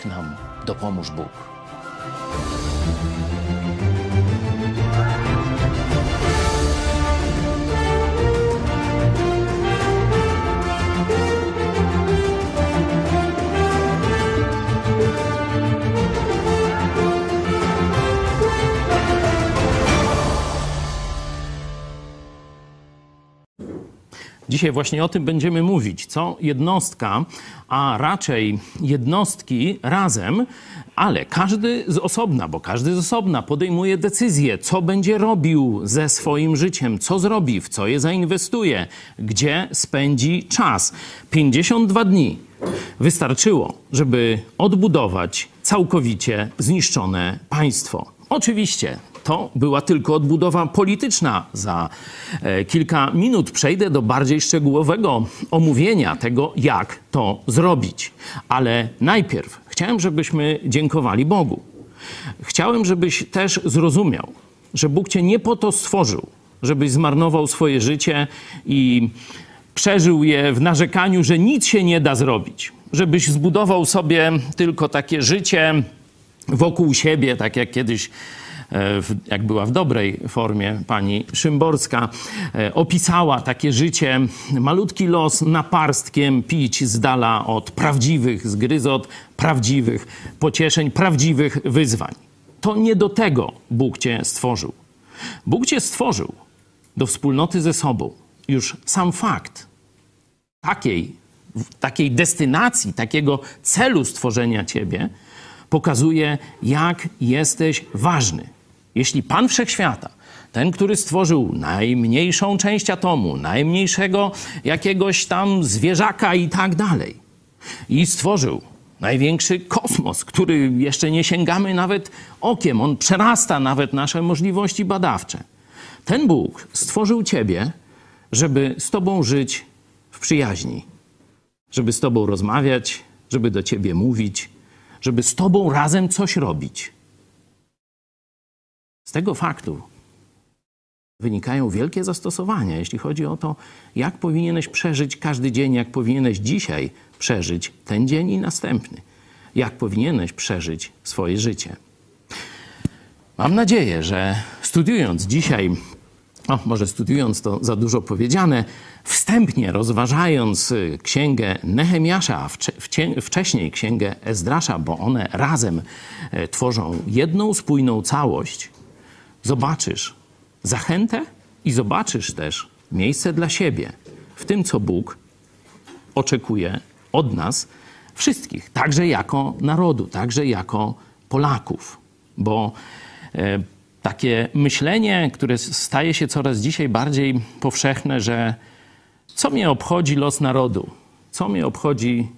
Tak nam dopomóż Bóg. Dzisiaj właśnie o tym będziemy mówić, co jednostka, a raczej jednostki razem, ale każdy z osobna, bo każdy z osobna podejmuje decyzję, co będzie robił ze swoim życiem, co zrobi, w co je zainwestuje, gdzie spędzi czas. 52 dni wystarczyło, żeby odbudować całkowicie zniszczone państwo. Oczywiście to była tylko odbudowa polityczna. Za e, kilka minut przejdę do bardziej szczegółowego omówienia tego, jak to zrobić. Ale najpierw chciałem, żebyśmy dziękowali Bogu. Chciałem, żebyś też zrozumiał, że Bóg cię nie po to stworzył, żebyś zmarnował swoje życie i przeżył je w narzekaniu, że nic się nie da zrobić. Żebyś zbudował sobie tylko takie życie wokół siebie, tak jak kiedyś jak była w dobrej formie pani Szymborska, opisała takie życie, malutki los naparstkiem pić z dala od prawdziwych zgryzot, prawdziwych pocieszeń, prawdziwych wyzwań. To nie do tego Bóg cię stworzył. Bóg cię stworzył do wspólnoty ze sobą. Już sam fakt takiej, takiej destynacji, takiego celu stworzenia ciebie pokazuje, jak jesteś ważny. Jeśli Pan Wszechświata, ten, który stworzył najmniejszą część atomu, najmniejszego jakiegoś tam zwierzaka i tak dalej, i stworzył największy kosmos, który jeszcze nie sięgamy nawet okiem, on przerasta nawet nasze możliwości badawcze. Ten Bóg stworzył Ciebie, żeby z Tobą żyć w przyjaźni, żeby z Tobą rozmawiać, żeby do Ciebie mówić, żeby z Tobą razem coś robić. Z tego faktu wynikają wielkie zastosowania, jeśli chodzi o to, jak powinieneś przeżyć każdy dzień, jak powinieneś dzisiaj przeżyć ten dzień i następny, jak powinieneś przeżyć swoje życie. Mam nadzieję, że studiując dzisiaj, o, może studiując to za dużo powiedziane, wstępnie rozważając księgę Nehemiasza, a wcześniej księgę Ezdrasza, bo one razem e, tworzą jedną spójną całość, zobaczysz zachętę i zobaczysz też miejsce dla siebie w tym, co Bóg oczekuje od nas wszystkich, także jako narodu, także jako Polaków. Bo e, takie myślenie, które staje się coraz dzisiaj bardziej powszechne, że co mnie obchodzi los narodu? Co mnie obchodzi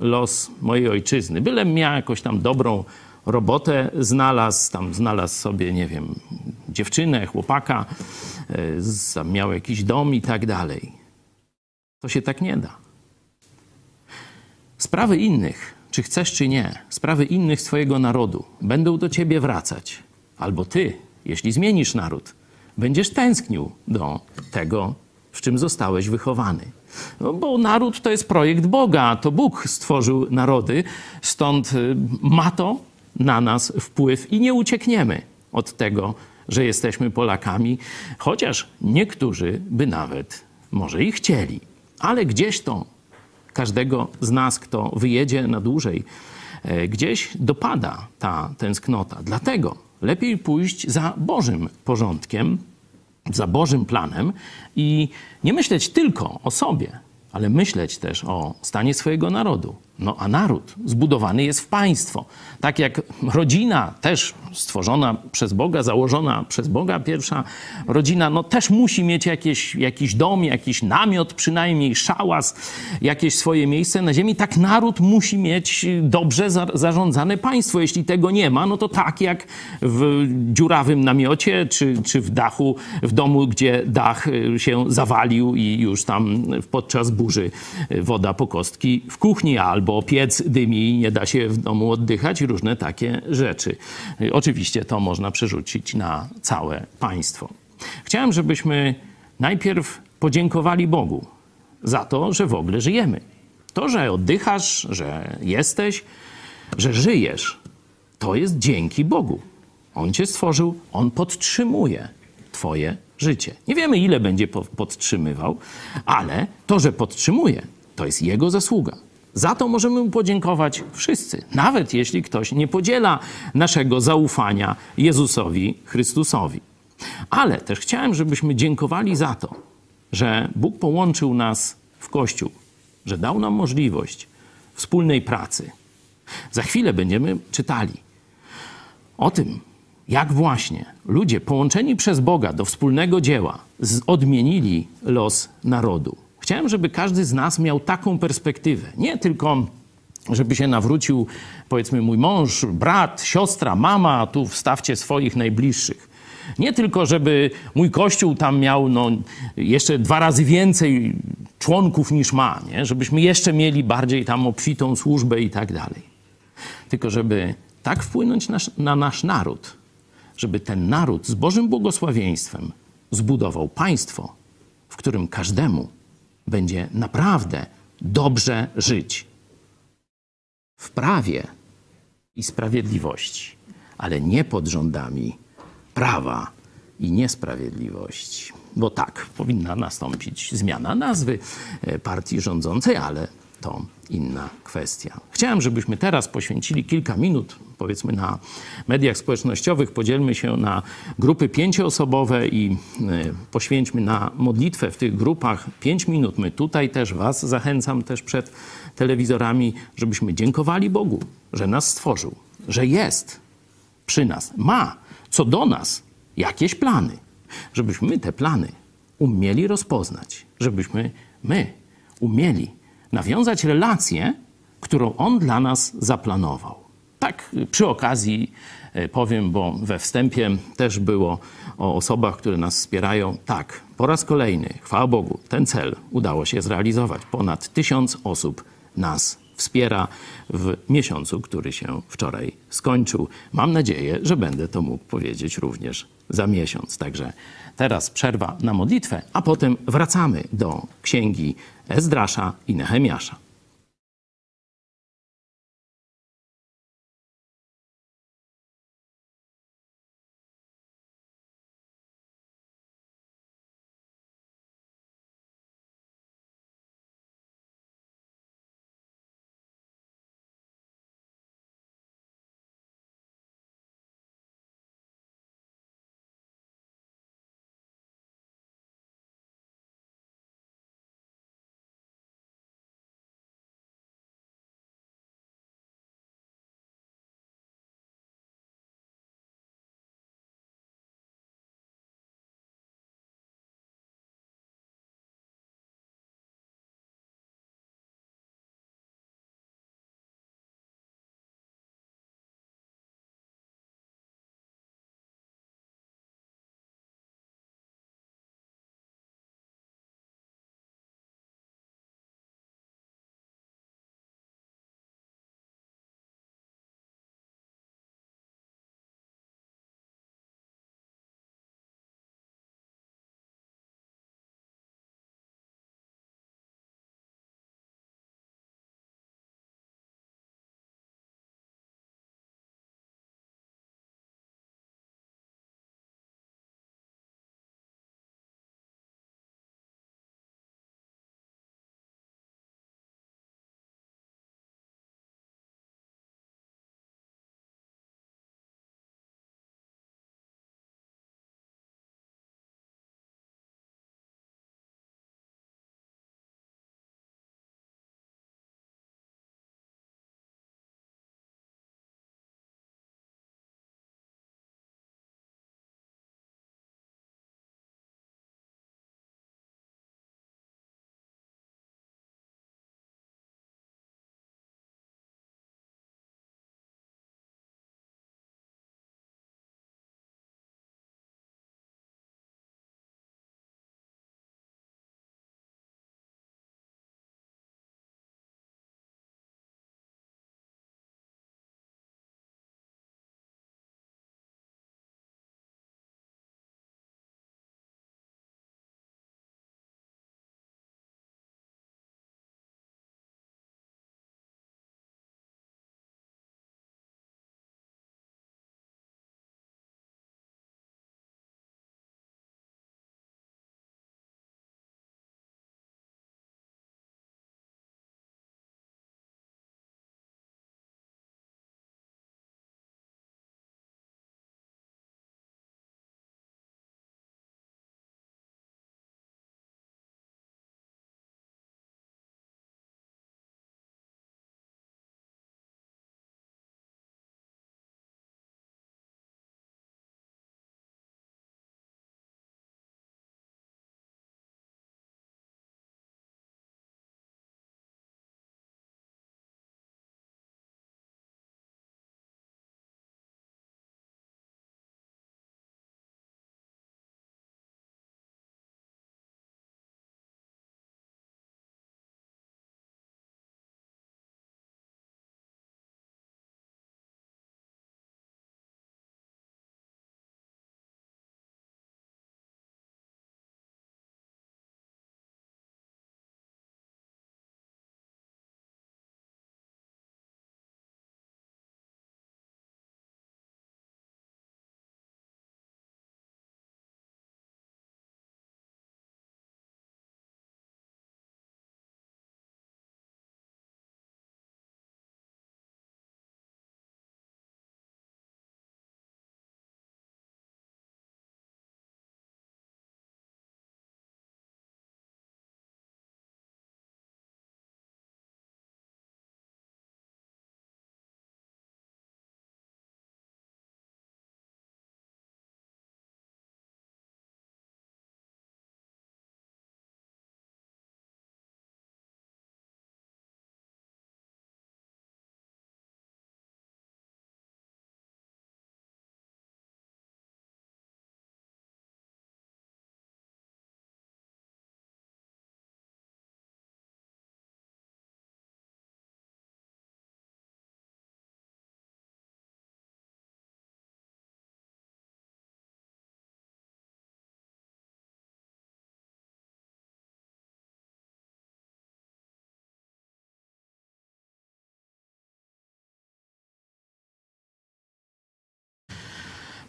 los mojej ojczyzny? Bylem miał jakąś tam dobrą robotę znalazł, tam znalazł sobie, nie wiem, dziewczynę, chłopaka, e, miał jakiś dom i tak dalej. To się tak nie da. Sprawy innych, czy chcesz, czy nie, sprawy innych swojego narodu będą do ciebie wracać. Albo ty, jeśli zmienisz naród, będziesz tęsknił do tego, w czym zostałeś wychowany. No, bo naród to jest projekt Boga, to Bóg stworzył narody, stąd y, ma to na nas wpływ i nie uciekniemy od tego, że jesteśmy Polakami, chociaż niektórzy by nawet może i chcieli. Ale gdzieś to każdego z nas, kto wyjedzie na dłużej, e, gdzieś dopada ta tęsknota. Dlatego lepiej pójść za Bożym porządkiem, za Bożym planem i nie myśleć tylko o sobie, ale myśleć też o stanie swojego narodu. No a naród zbudowany jest w państwo. Tak jak rodzina też stworzona przez Boga, założona przez Boga, pierwsza rodzina, no też musi mieć jakieś, jakiś dom, jakiś namiot przynajmniej, szałas, jakieś swoje miejsce na ziemi. Tak naród musi mieć dobrze za, zarządzane państwo. Jeśli tego nie ma, no to tak jak w dziurawym namiocie, czy, czy w dachu, w domu, gdzie dach się zawalił i już tam podczas burzy woda po kostki w kuchni albo bo piec dymi, nie da się w domu oddychać, różne takie rzeczy. Oczywiście to można przerzucić na całe państwo. Chciałem, żebyśmy najpierw podziękowali Bogu za to, że w ogóle żyjemy. To, że oddychasz, że jesteś, że żyjesz, to jest dzięki Bogu. On cię stworzył, on podtrzymuje twoje życie. Nie wiemy, ile będzie podtrzymywał, ale to, że podtrzymuje, to jest jego zasługa. Za to możemy mu podziękować wszyscy, nawet jeśli ktoś nie podziela naszego zaufania Jezusowi Chrystusowi. Ale też chciałem, żebyśmy dziękowali za to, że Bóg połączył nas w Kościół, że dał nam możliwość wspólnej pracy. Za chwilę będziemy czytali o tym, jak właśnie ludzie połączeni przez Boga do wspólnego dzieła odmienili los narodu. Chciałem, żeby każdy z nas miał taką perspektywę. Nie tylko, żeby się nawrócił, powiedzmy, mój mąż, brat, siostra, mama, tu wstawcie swoich najbliższych. Nie tylko, żeby mój kościół tam miał no, jeszcze dwa razy więcej członków niż ma, nie? żebyśmy jeszcze mieli bardziej tam obfitą służbę i tak dalej. Tylko, żeby tak wpłynąć na, na nasz naród, żeby ten naród z Bożym błogosławieństwem zbudował państwo, w którym każdemu będzie naprawdę dobrze żyć. W prawie i sprawiedliwości, ale nie pod rządami prawa i niesprawiedliwości. Bo tak, powinna nastąpić zmiana nazwy e, partii rządzącej, ale to inna kwestia. Chciałem, żebyśmy teraz poświęcili kilka minut, powiedzmy na mediach społecznościowych, podzielmy się na grupy pięcioosobowe i e, poświęćmy na modlitwę w tych grupach pięć minut. My tutaj też Was zachęcam też przed telewizorami, żebyśmy dziękowali Bogu, że nas stworzył, że jest przy nas, ma co do nas jakieś plany, żebyśmy te plany umieli rozpoznać, żebyśmy my umieli nawiązać relację, którą On dla nas zaplanował. Tak przy okazji e, powiem, bo we wstępie też było o osobach, które nas wspierają. Tak, po raz kolejny, chwała Bogu, ten cel udało się zrealizować. Ponad tysiąc osób nas wspiera w miesiącu, który się wczoraj skończył. Mam nadzieję, że będę to mógł powiedzieć również za miesiąc. Także teraz przerwa na modlitwę, a potem wracamy do księgi Ezdrasza i Nehemiasza.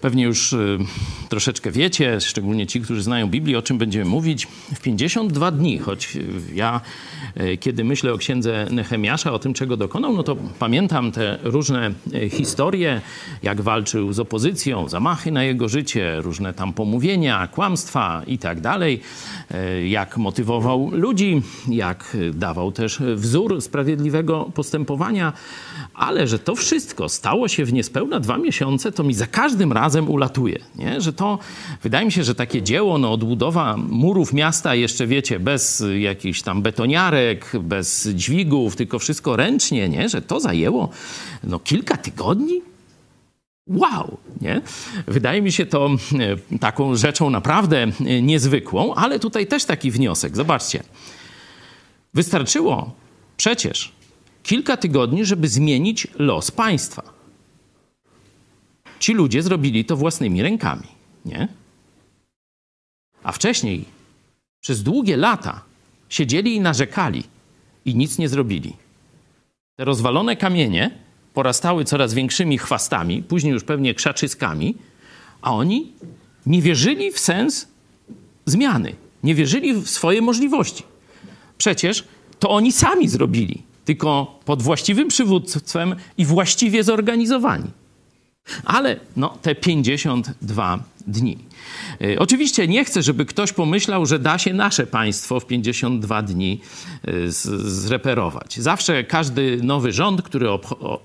Pewnie już y, troszeczkę wiecie, szczególnie ci, którzy znają Biblię, o czym będziemy mówić. W 52 dni, choć y, ja, y, kiedy myślę o księdze Nehemiasza, o tym, czego dokonał, no to pamiętam te różne historie, jak walczył z opozycją, zamachy na jego życie, różne tam pomówienia, kłamstwa i tak dalej, jak motywował ludzi, jak dawał też wzór sprawiedliwego postępowania, ale że to wszystko stało się w niespełna dwa miesiące, to mi za każdym razem razem ulatuje. Nie? Że to, wydaje mi się, że takie dzieło, no, odbudowa murów miasta jeszcze, wiecie, bez jakichś tam betoniarek, bez dźwigów, tylko wszystko ręcznie, nie? Że to zajęło no, kilka tygodni? Wow, nie? Wydaje mi się to e, taką rzeczą naprawdę e, niezwykłą, ale tutaj też taki wniosek. Zobaczcie. Wystarczyło przecież kilka tygodni, żeby zmienić los państwa. Ci ludzie zrobili to własnymi rękami, nie? A wcześniej, przez długie lata, siedzieli i narzekali i nic nie zrobili. Te rozwalone kamienie porastały coraz większymi chwastami, później już pewnie krzaczyskami, a oni nie wierzyli w sens zmiany, nie wierzyli w swoje możliwości. Przecież to oni sami zrobili, tylko pod właściwym przywództwem i właściwie zorganizowani. Ale no, te 52 dni. E, oczywiście nie chcę, żeby ktoś pomyślał, że da się nasze państwo w 52 dni e, zreperować. Zawsze każdy nowy rząd, który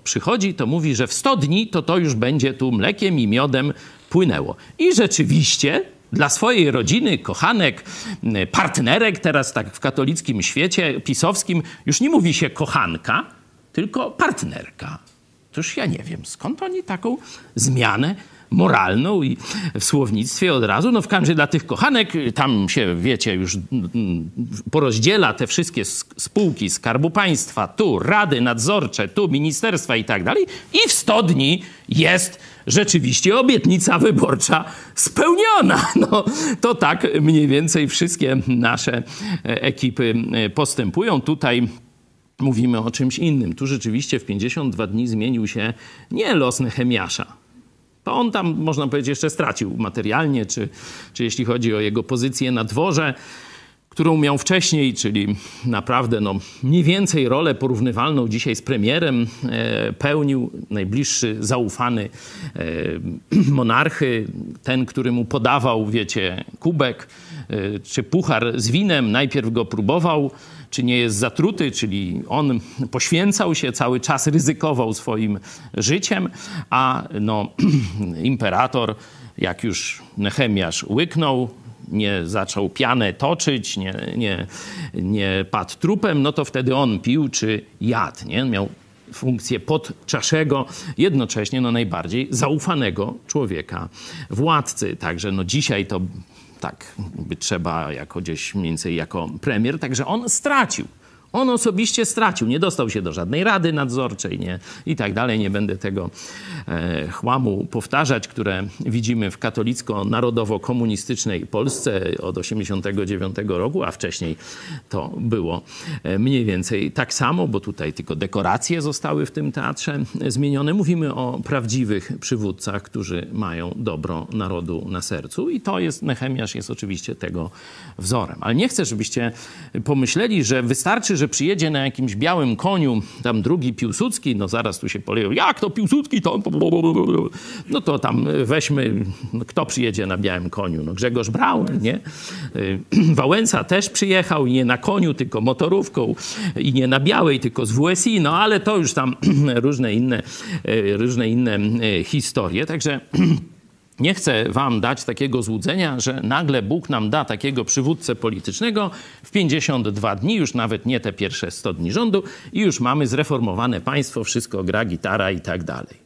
przychodzi, to mówi, że w 100 dni to to już będzie tu mlekiem i miodem płynęło. I rzeczywiście dla swojej rodziny, kochanek, partnerek, teraz tak w katolickim świecie pisowskim, już nie mówi się kochanka, tylko partnerka. Otóż ja nie wiem, skąd oni taką zmianę moralną i w słownictwie od razu. No w każdym dla tych kochanek tam się, wiecie, już porozdziela te wszystkie spółki Skarbu Państwa, tu rady nadzorcze, tu ministerstwa i tak dalej i w 100 dni jest rzeczywiście obietnica wyborcza spełniona. No to tak mniej więcej wszystkie nasze ekipy postępują. Tutaj mówimy o czymś innym. Tu rzeczywiście w 52 dni zmienił się nie los Nehemiasza. To on tam, można powiedzieć, jeszcze stracił materialnie, czy, czy jeśli chodzi o jego pozycję na dworze, którą miał wcześniej, czyli naprawdę no, mniej więcej rolę porównywalną dzisiaj z premierem, e, pełnił najbliższy, zaufany e, monarchy, ten, który mu podawał, wiecie, kubek e, czy puchar z winem, najpierw go próbował, czy nie jest zatruty, czyli on poświęcał się, cały czas ryzykował swoim życiem, a no, imperator, jak już Nehemiasz łyknął, nie zaczął pianę toczyć, nie, nie, nie padł trupem, no to wtedy on pił czy jadł, nie? Miał funkcję podczaszego, jednocześnie no najbardziej zaufanego człowieka, władcy. Także no dzisiaj to tak by trzeba jako gdzieś mniej więcej jako premier, także on stracił. On osobiście stracił, nie dostał się do żadnej rady nadzorczej nie, i tak dalej. Nie będę tego e, chłamu powtarzać, które widzimy w katolicko-narodowo-komunistycznej Polsce od 1989 roku, a wcześniej to było e, mniej więcej tak samo, bo tutaj tylko dekoracje zostały w tym teatrze zmienione. Mówimy o prawdziwych przywódcach, którzy mają dobro narodu na sercu i to jest, Nehemiasz jest oczywiście tego wzorem. Ale nie chcę, żebyście pomyśleli, że wystarczy, że że przyjedzie na jakimś białym koniu, tam drugi Piłsudski, no zaraz tu się poleją, jak to Piłsudski, to... No to tam weźmy, no kto przyjedzie na białym koniu? No Grzegorz Braun, nie? Y, Wałęsa też przyjechał, nie na koniu, tylko motorówką i nie na białej, tylko z WSI, no ale to już tam różne inne, y, różne inne historie, także... Nie chcę wam dać takiego złudzenia, że nagle Bóg nam da takiego przywódcę politycznego w 52 dni, już nawet nie te pierwsze 100 dni rządu i już mamy zreformowane państwo, wszystko gra, gitara i tak dalej.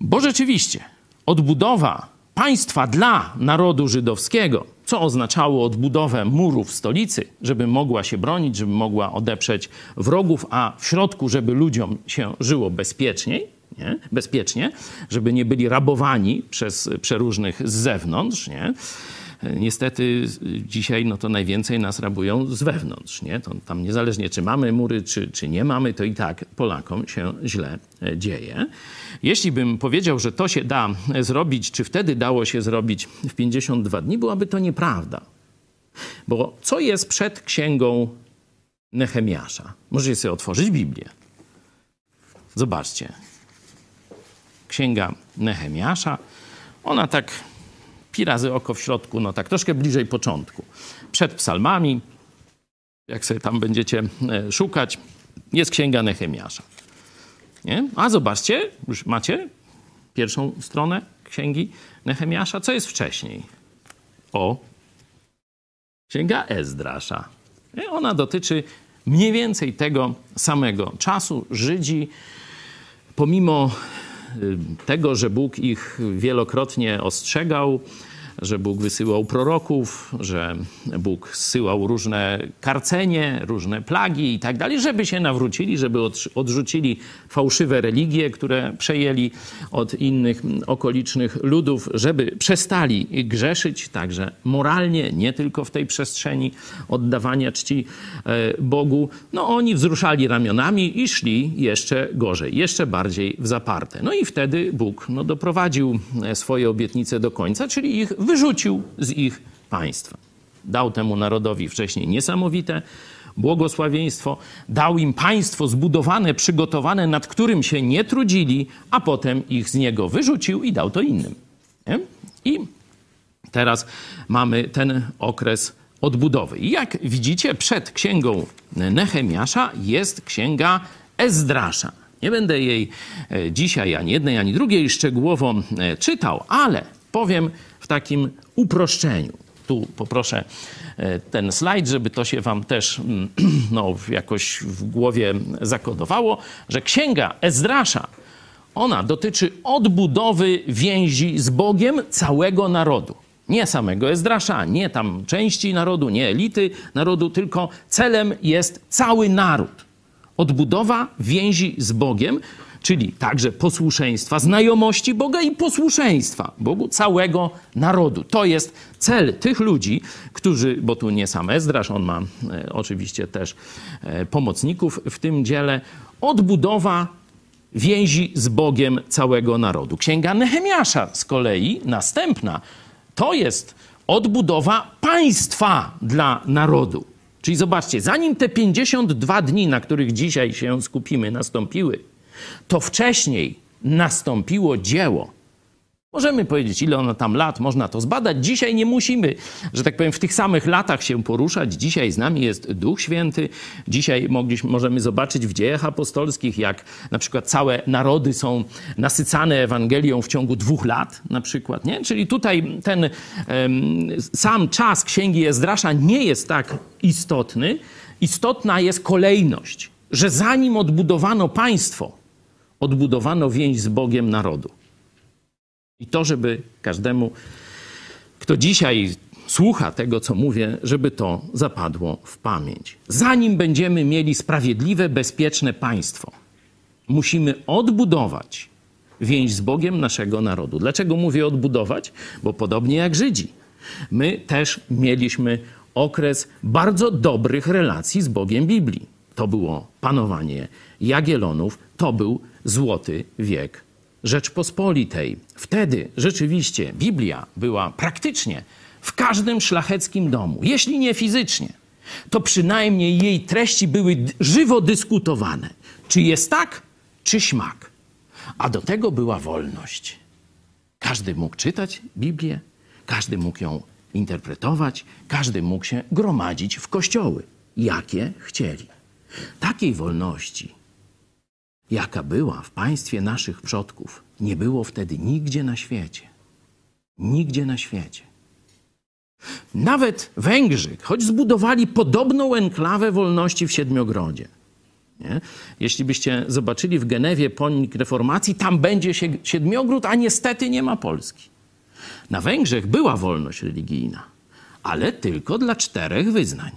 Bo rzeczywiście odbudowa państwa dla narodu żydowskiego, co oznaczało odbudowę murów stolicy, żeby mogła się bronić, żeby mogła odeprzeć wrogów, a w środku, żeby ludziom się żyło bezpieczniej, nie? bezpiecznie, żeby nie byli rabowani przez przeróżnych z zewnątrz. Nie? Niestety dzisiaj no to najwięcej nas rabują z wewnątrz. Nie? To tam niezależnie czy mamy mury, czy, czy nie mamy, to i tak Polakom się źle dzieje. Jeśli bym powiedział, że to się da zrobić, czy wtedy dało się zrobić w 52 dni, byłaby to nieprawda. Bo co jest przed księgą Nehemiasza? Możecie sobie otworzyć Biblię. Zobaczcie. Księga Nehemiasza. Ona tak pi razy oko w środku, no tak troszkę bliżej początku. Przed psalmami, jak sobie tam będziecie e, szukać, jest księga Nehemiasza. Nie? A zobaczcie, już macie pierwszą stronę księgi Nehemiasza. Co jest wcześniej? O, księga Ezdrasza. Ona dotyczy mniej więcej tego samego czasu. Żydzi, pomimo tego, że Bóg ich wielokrotnie ostrzegał, że Bóg wysyłał proroków, że Bóg zsyłał różne karcenie, różne plagi i tak dalej, żeby się nawrócili, żeby odrzucili fałszywe religie, które przejęli od innych okolicznych ludów, żeby przestali grzeszyć, także moralnie, nie tylko w tej przestrzeni oddawania czci e, Bogu. No oni wzruszali ramionami i szli jeszcze gorzej, jeszcze bardziej w zaparte. No i wtedy Bóg no, doprowadził swoje obietnice do końca, czyli ich wyrzucił z ich państwa. Dał temu narodowi wcześniej niesamowite błogosławieństwo, dał im państwo zbudowane, przygotowane, nad którym się nie trudzili, a potem ich z niego wyrzucił i dał to innym. Nie? I teraz mamy ten okres odbudowy. I jak widzicie, przed księgą Nehemiasza jest księga Ezdrasza. Nie będę jej e, dzisiaj ani jednej, ani drugiej szczegółowo e, czytał, ale powiem w takim uproszczeniu. Tu poproszę e, ten slajd, żeby to się wam też mm, no, jakoś w głowie zakodowało, że księga Ezdrasza, ona dotyczy odbudowy więzi z Bogiem całego narodu. Nie samego Ezdrasza, nie tam części narodu, nie elity narodu, tylko celem jest cały naród. Odbudowa więzi z Bogiem, czyli także posłuszeństwa, znajomości Boga i posłuszeństwa Bogu całego narodu. To jest cel tych ludzi, którzy, bo tu nie sam Ezdrasz, on ma e, oczywiście też e, pomocników w tym dziele, odbudowa więzi z Bogiem całego narodu. Księga Nehemiasza z kolei, następna, to jest odbudowa państwa dla narodu. Czyli zobaczcie, zanim te 52 dni, na których dzisiaj się skupimy, nastąpiły, to wcześniej nastąpiło dzieło. Możemy powiedzieć, ile ono tam lat, można to zbadać. Dzisiaj nie musimy, że tak powiem, w tych samych latach się poruszać. Dzisiaj z nami jest Duch Święty. Dzisiaj mogliśmy, możemy zobaczyć w dziejach apostolskich, jak na przykład całe narody są nasycane Ewangelią w ciągu dwóch lat, na przykład. Nie? Czyli tutaj ten um, sam czas Księgi Ezdrasza nie jest tak istotny. Istotna jest kolejność, że zanim odbudowano państwo, odbudowano więź z Bogiem narodu. I to, żeby każdemu, kto dzisiaj słucha tego, co mówię, żeby to zapadło w pamięć. Zanim będziemy mieli sprawiedliwe, bezpieczne państwo, musimy odbudować więź z Bogiem naszego narodu. Dlaczego mówię odbudować? Bo podobnie jak Żydzi, my też mieliśmy okres bardzo dobrych relacji z Bogiem Biblii. To było panowanie Jagielonów, to był złoty wiek Rzeczpospolitej. Wtedy rzeczywiście Biblia była praktycznie w każdym szlacheckim domu, jeśli nie fizycznie, to przynajmniej jej treści były żywo dyskutowane. Czy jest tak, czy śmak. A do tego była wolność. Każdy mógł czytać Biblię, każdy mógł ją interpretować, każdy mógł się gromadzić w kościoły, jakie chcieli. Takiej wolności jaka była w państwie naszych przodków, nie było wtedy nigdzie na świecie. Nigdzie na świecie. Nawet Węgrzy, choć zbudowali podobną enklawę wolności w Siedmiogrodzie. Nie? Jeśli byście zobaczyli w Genewie pomnik reformacji, tam będzie Siedmiogród, a niestety nie ma Polski. Na Węgrzech była wolność religijna, ale tylko dla czterech wyznań.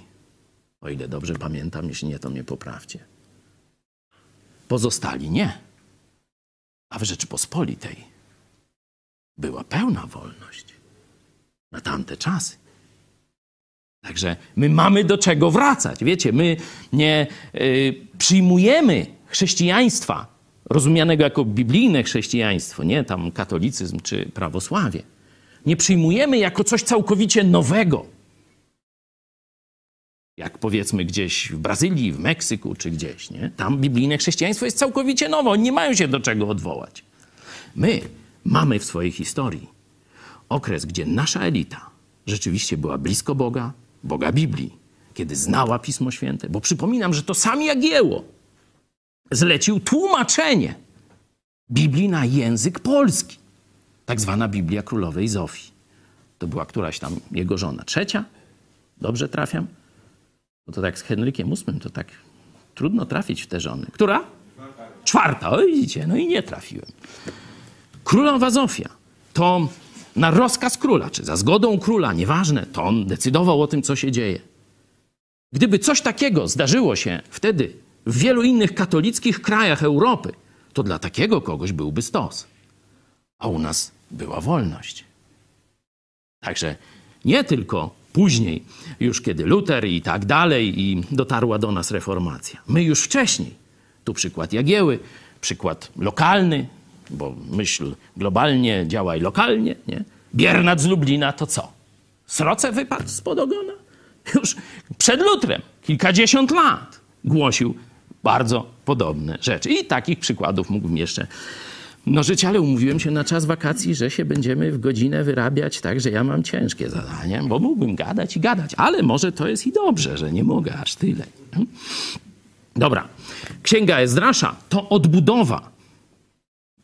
O ile dobrze pamiętam, jeśli nie, to mnie poprawcie. Pozostali nie. A w Rzeczypospolitej była pełna wolność. na tamte czasy. Także my mamy do czego wracać. Wiecie, my nie y, przyjmujemy chrześcijaństwa rozumianego jako biblijne chrześcijaństwo, nie tam katolicyzm czy prawosławie. Nie przyjmujemy jako coś całkowicie nowego. Jak powiedzmy gdzieś w Brazylii, w Meksyku czy gdzieś, nie? Tam biblijne chrześcijaństwo jest całkowicie nowe, oni nie mają się do czego odwołać. My mamy w swojej historii okres, gdzie nasza elita rzeczywiście była blisko Boga, Boga Biblii, kiedy znała Pismo Święte, bo przypominam, że to sam Jagieło zlecił tłumaczenie Biblii na język polski. Tak zwana Biblia Królowej Zofii. To była któraś tam jego żona. Trzecia? Dobrze trafiam? Bo to tak z Henrykiem VIII to tak trudno trafić w te żony. Która? Czwarta. O widzicie, no i nie trafiłem. Królowa Zofia to na rozkaz króla, czy za zgodą króla, nieważne, to on decydował o tym, co się dzieje. Gdyby coś takiego zdarzyło się wtedy w wielu innych katolickich krajach Europy, to dla takiego kogoś byłby stos. A u nas była wolność. Także nie tylko później, już kiedy Luter i tak dalej, i dotarła do nas reformacja. My już wcześniej. Tu przykład Jagieły, przykład lokalny, bo myśl globalnie działa i lokalnie. Nie? Biernat z Lublina to co? Sroce wypadł spod ogona? Już przed Lutrem, kilkadziesiąt lat, głosił bardzo podobne rzeczy. I takich przykładów mógłbym jeszcze mnożyć, ale umówiłem się na czas wakacji, że się będziemy w godzinę wyrabiać, tak, że ja mam ciężkie zadanie, bo mógłbym gadać i gadać, ale może to jest i dobrze, że nie mogę aż tyle. Dobra. Księga Ezdrasza to odbudowa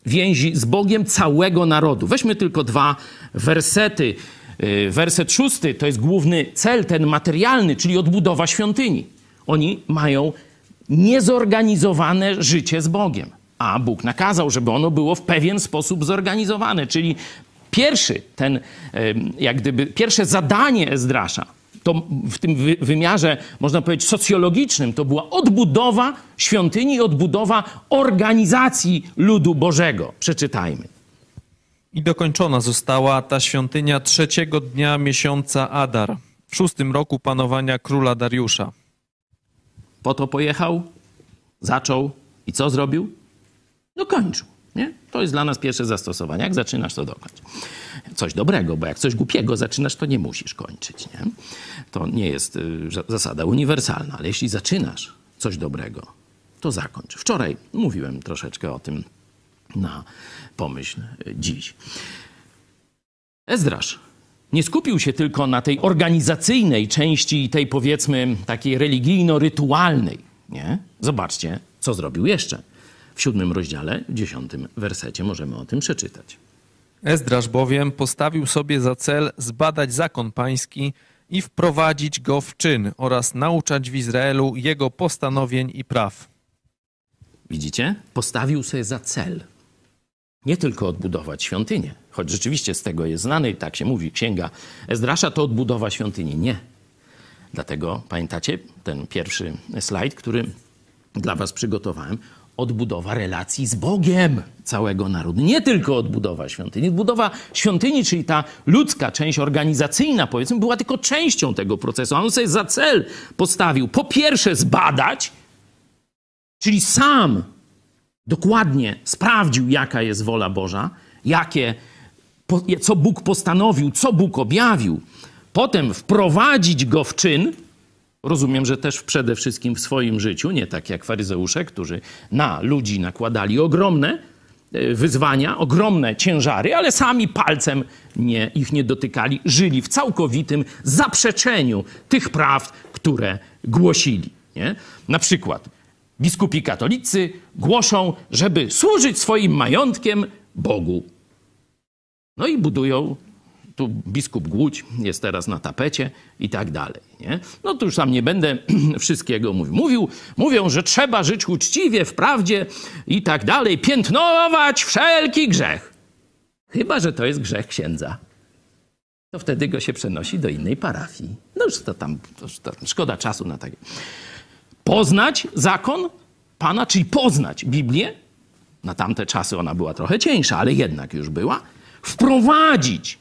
więzi z Bogiem całego narodu. Weźmy tylko dwa wersety. Y, werset szósty to jest główny cel, ten materialny, czyli odbudowa świątyni. Oni mają niezorganizowane życie z Bogiem. A Bóg nakazał, żeby ono było w pewien sposób zorganizowane. Czyli pierwszy ten, jak gdyby, pierwsze zadanie Ezdrasza, to w tym wymiarze, można powiedzieć, socjologicznym, to była odbudowa świątyni, odbudowa organizacji ludu Bożego. Przeczytajmy. I dokończona została ta świątynia trzeciego dnia miesiąca Adar, w szóstym roku panowania króla Dariusza. Po to pojechał, zaczął i co zrobił? Dokończył. Nie? To jest dla nas pierwsze zastosowanie. Jak zaczynasz, to dokończ. Coś dobrego, bo jak coś głupiego zaczynasz, to nie musisz kończyć. Nie? To nie jest y, zasada uniwersalna, ale jeśli zaczynasz coś dobrego, to zakończ. Wczoraj mówiłem troszeczkę o tym na pomyśl y, dziś. Ezdrasz nie skupił się tylko na tej organizacyjnej części, tej powiedzmy takiej religijno-rytualnej. Nie? Zobaczcie, co zrobił jeszcze. W siódmym rozdziale, w dziesiątym wersecie możemy o tym przeczytać. Ezdrasz bowiem postawił sobie za cel zbadać zakon pański i wprowadzić go w czyn oraz nauczać w Izraelu jego postanowień i praw. Widzicie? Postawił sobie za cel nie tylko odbudować świątynię, choć rzeczywiście z tego jest znany, tak się mówi, księga Ezdrasza to odbudowa świątyni. Nie. Dlatego pamiętacie ten pierwszy slajd, który dla was przygotowałem, odbudowa relacji z Bogiem całego narodu. Nie tylko odbudowa świątyni. Odbudowa świątyni, czyli ta ludzka część organizacyjna, powiedzmy, była tylko częścią tego procesu. On sobie za cel postawił po pierwsze zbadać, czyli sam dokładnie sprawdził, jaka jest wola Boża, jakie, co Bóg postanowił, co Bóg objawił, potem wprowadzić go w czyn, rozumiem, że też przede wszystkim w swoim życiu, nie tak jak faryzeusze, którzy na ludzi nakładali ogromne e, wyzwania, ogromne ciężary, ale sami palcem nie, ich nie dotykali, żyli w całkowitym zaprzeczeniu tych praw, które głosili. Nie? Na przykład biskupi katolicy głoszą, żeby służyć swoim majątkiem Bogu. No i budują, tu biskup Głódź jest teraz na tapecie i tak dalej. Nie? No to już tam nie będę wszystkiego mówił. mówił. Mówią, że trzeba żyć uczciwie, w prawdzie i tak dalej, piętnować wszelki grzech. Chyba, że to jest grzech księdza. To wtedy go się przenosi do innej parafii. No już to tam, to, to szkoda czasu na takie poznać zakon Pana, czyli poznać Biblię, na tamte czasy ona była trochę cieńsza, ale jednak już była, wprowadzić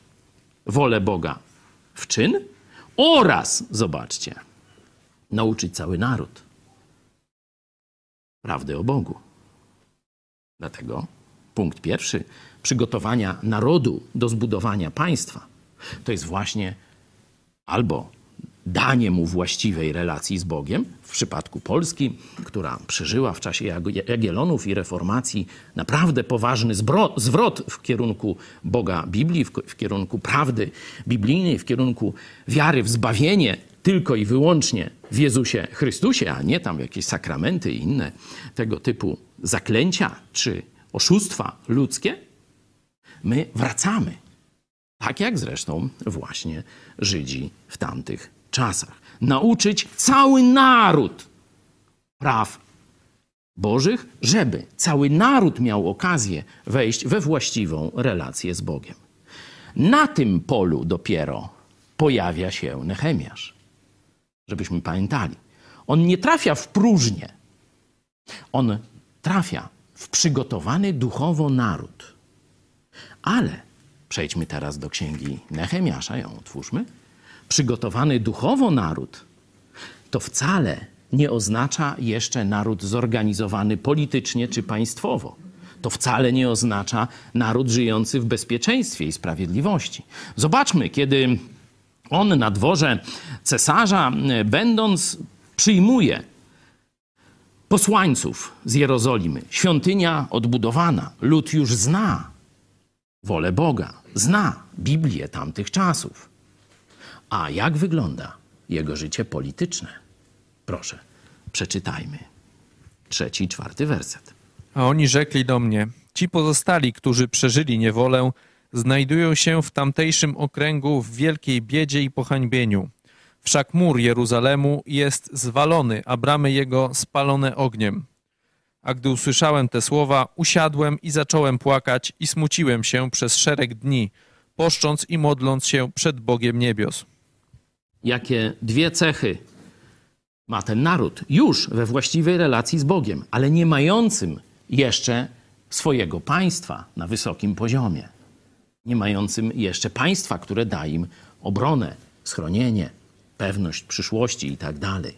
wolę Boga w czyn oraz, zobaczcie, nauczyć cały naród prawdy o Bogu. Dlatego punkt pierwszy przygotowania narodu do zbudowania państwa to jest właśnie albo danie mu właściwej relacji z Bogiem, w przypadku Polski, która przeżyła w czasie Jagiellonów i reformacji naprawdę poważny zwrot w kierunku Boga Biblii, w kierunku prawdy biblijnej, w kierunku wiary w zbawienie tylko i wyłącznie w Jezusie Chrystusie, a nie tam jakieś sakramenty i inne tego typu zaklęcia czy oszustwa ludzkie, my wracamy. Tak jak zresztą właśnie Żydzi w tamtych czasach. Nauczyć cały naród praw Bożych, żeby cały naród miał okazję wejść we właściwą relację z Bogiem. Na tym polu dopiero pojawia się Nehemiasz. Żebyśmy pamiętali. On nie trafia w próżnię. On trafia w przygotowany duchowo naród. Ale przejdźmy teraz do księgi Nehemiasza, ją otwórzmy przygotowany duchowo naród, to wcale nie oznacza jeszcze naród zorganizowany politycznie czy państwowo. To wcale nie oznacza naród żyjący w bezpieczeństwie i sprawiedliwości. Zobaczmy, kiedy on na dworze cesarza, będąc, przyjmuje posłańców z Jerozolimy. Świątynia odbudowana, lud już zna wolę Boga, zna Biblię tamtych czasów. A jak wygląda jego życie polityczne? Proszę, przeczytajmy. Trzeci, czwarty werset. A oni rzekli do mnie: Ci pozostali, którzy przeżyli niewolę, znajdują się w tamtejszym okręgu w wielkiej biedzie i pohańbieniu. Wszak mur Jeruzalemu jest zwalony, a bramy jego spalone ogniem. A gdy usłyszałem te słowa, usiadłem i zacząłem płakać i smuciłem się przez szereg dni, poszcząc i modląc się przed Bogiem niebios jakie dwie cechy ma ten naród już we właściwej relacji z Bogiem, ale nie mającym jeszcze swojego państwa na wysokim poziomie. Nie mającym jeszcze państwa, które da im obronę, schronienie, pewność przyszłości itd. Tak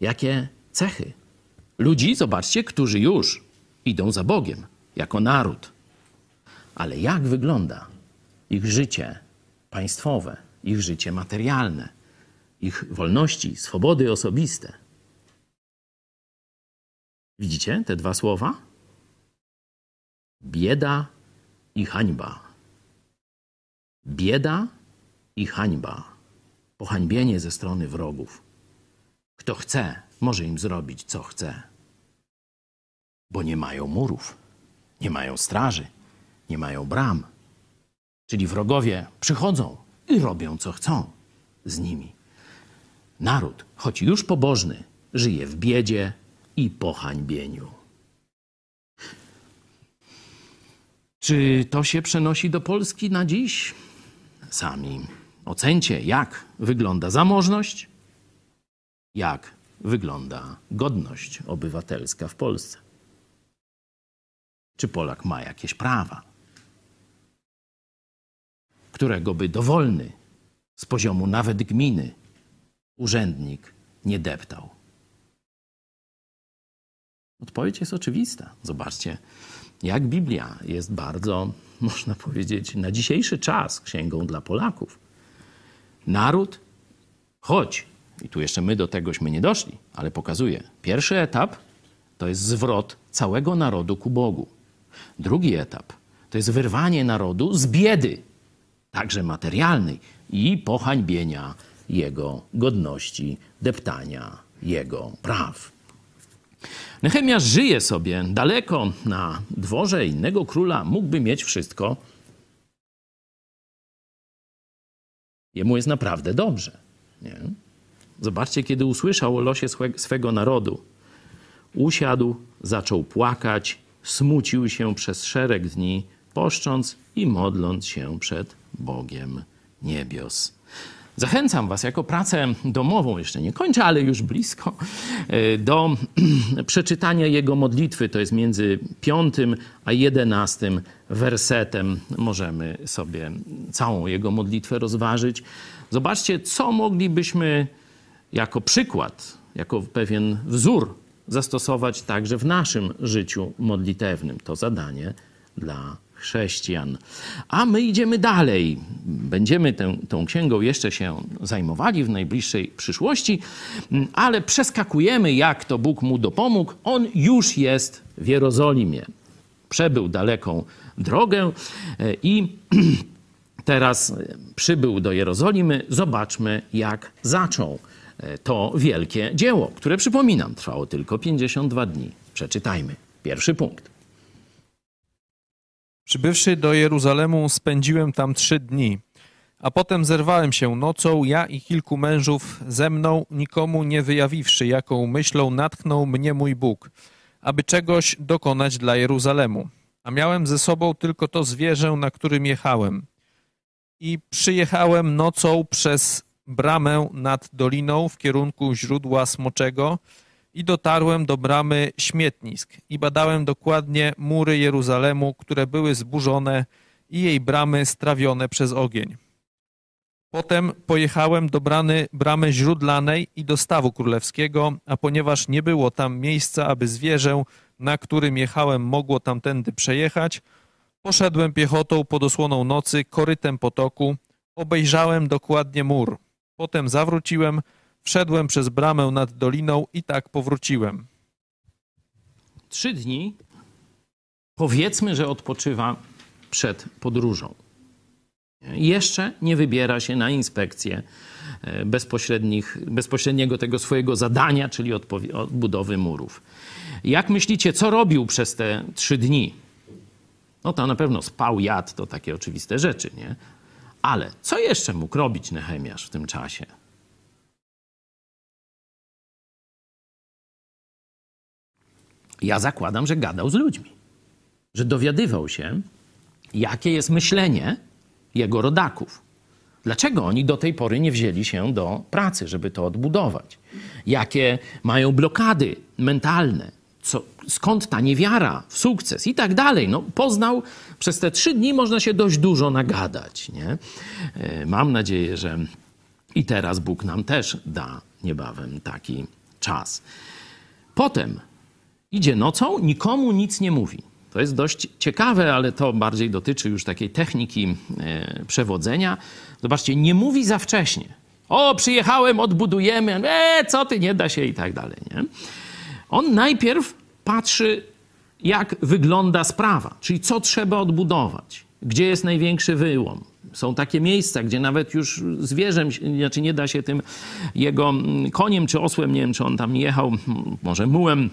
jakie cechy? Ludzi, zobaczcie, którzy już idą za Bogiem jako naród. Ale jak wygląda ich życie państwowe, ich życie materialne, ich wolności, swobody osobiste. Widzicie te dwa słowa? Bieda i hańba. Bieda i hańba. Pohańbienie ze strony wrogów. Kto chce, może im zrobić, co chce. Bo nie mają murów, nie mają straży, nie mają bram Czyli wrogowie przychodzą i robią co chcą z nimi. Naród, choć już pobożny, żyje w biedzie i pohańbieniu. Czy to się przenosi do Polski na dziś? Sami ocencie, jak wygląda zamożność, jak wygląda godność obywatelska w Polsce. Czy Polak ma jakieś prawa? Którego by dowolny z poziomu nawet gminy urzędnik nie deptał? Odpowiedź jest oczywista. Zobaczcie, jak Biblia jest bardzo, można powiedzieć, na dzisiejszy czas księgą dla Polaków. Naród, choć, i tu jeszcze my do tegośmy nie doszli, ale pokazuje, pierwszy etap to jest zwrot całego narodu ku Bogu. Drugi etap to jest wyrwanie narodu z biedy, także materialnej, i pohańbienia jego godności, deptania jego praw. Nehemiasz żyje sobie daleko na dworze innego króla, mógłby mieć wszystko. Jemu jest naprawdę dobrze. Nie? Zobaczcie, kiedy usłyszał o losie swego narodu, usiadł, zaczął płakać, smucił się przez szereg dni, poszcząc i modląc się przed Bogiem niebios. Zachęcam Was jako pracę domową, jeszcze nie kończę, ale już blisko, e, do przeczytania jego modlitwy. To jest między piątym a jedenastym wersetem. Możemy sobie całą jego modlitwę rozważyć. Zobaczcie, co moglibyśmy jako przykład, jako pewien wzór zastosować także w naszym życiu modlitewnym. To zadanie dla chrześcijan. A my idziemy dalej. Będziemy tę, tą księgą jeszcze się zajmowali w najbliższej przyszłości, ale przeskakujemy, jak to Bóg mu dopomógł. On już jest w Jerozolimie. Przebył daleką drogę e, i teraz przybył do Jerozolimy. Zobaczmy, jak zaczął e, to wielkie dzieło, które przypominam, trwało tylko 52 dni. Przeczytajmy. Pierwszy punkt. Przybywszy do Jeruzalemu, spędziłem tam trzy dni, a potem zerwałem się nocą, ja i kilku mężów ze mną, nikomu nie wyjawiwszy, jaką myślą natchnął mnie mój Bóg, aby czegoś dokonać dla Jeruzalemu. A miałem ze sobą tylko to zwierzę, na którym jechałem. I przyjechałem nocą przez bramę nad doliną w kierunku źródła Smoczego, i dotarłem do bramy śmietnisk i badałem dokładnie mury Jeruzalemu, które były zburzone i jej bramy strawione przez ogień. Potem pojechałem do bramy, bramy źródlanej i do stawu królewskiego, a ponieważ nie było tam miejsca, aby zwierzę, na którym jechałem, mogło tamtędy przejechać, poszedłem piechotą pod osłoną nocy korytem potoku, obejrzałem dokładnie mur. Potem zawróciłem, Wszedłem przez bramę nad doliną i tak powróciłem. Trzy dni powiedzmy, że odpoczywa przed podróżą. Jeszcze nie wybiera się na inspekcję e, bezpośrednich, bezpośredniego tego swojego zadania, czyli odbudowy murów. Jak myślicie, co robił przez te trzy dni? No to na pewno spał, jadł, to takie oczywiste rzeczy, nie? Ale co jeszcze mógł robić Nehemiasz w tym czasie? Ja zakładam, że gadał z ludźmi, że dowiadywał się, jakie jest myślenie jego rodaków. Dlaczego oni do tej pory nie wzięli się do pracy, żeby to odbudować? Jakie mają blokady mentalne? Co, skąd ta niewiara w sukces i tak dalej? No, poznał przez te trzy dni, można się dość dużo nagadać. Nie? E, mam nadzieję, że i teraz Bóg nam też da niebawem taki czas. Potem idzie nocą, nikomu nic nie mówi. To jest dość ciekawe, ale to bardziej dotyczy już takiej techniki e, przewodzenia. Zobaczcie, nie mówi za wcześnie. O, przyjechałem, odbudujemy, e, co ty, nie da się i tak dalej. Nie? On najpierw patrzy, jak wygląda sprawa, czyli co trzeba odbudować, gdzie jest największy wyłom. Są takie miejsca, gdzie nawet już zwierzem, znaczy nie da się tym jego mm, koniem czy osłem, nie wiem, czy on tam jechał, może mułem,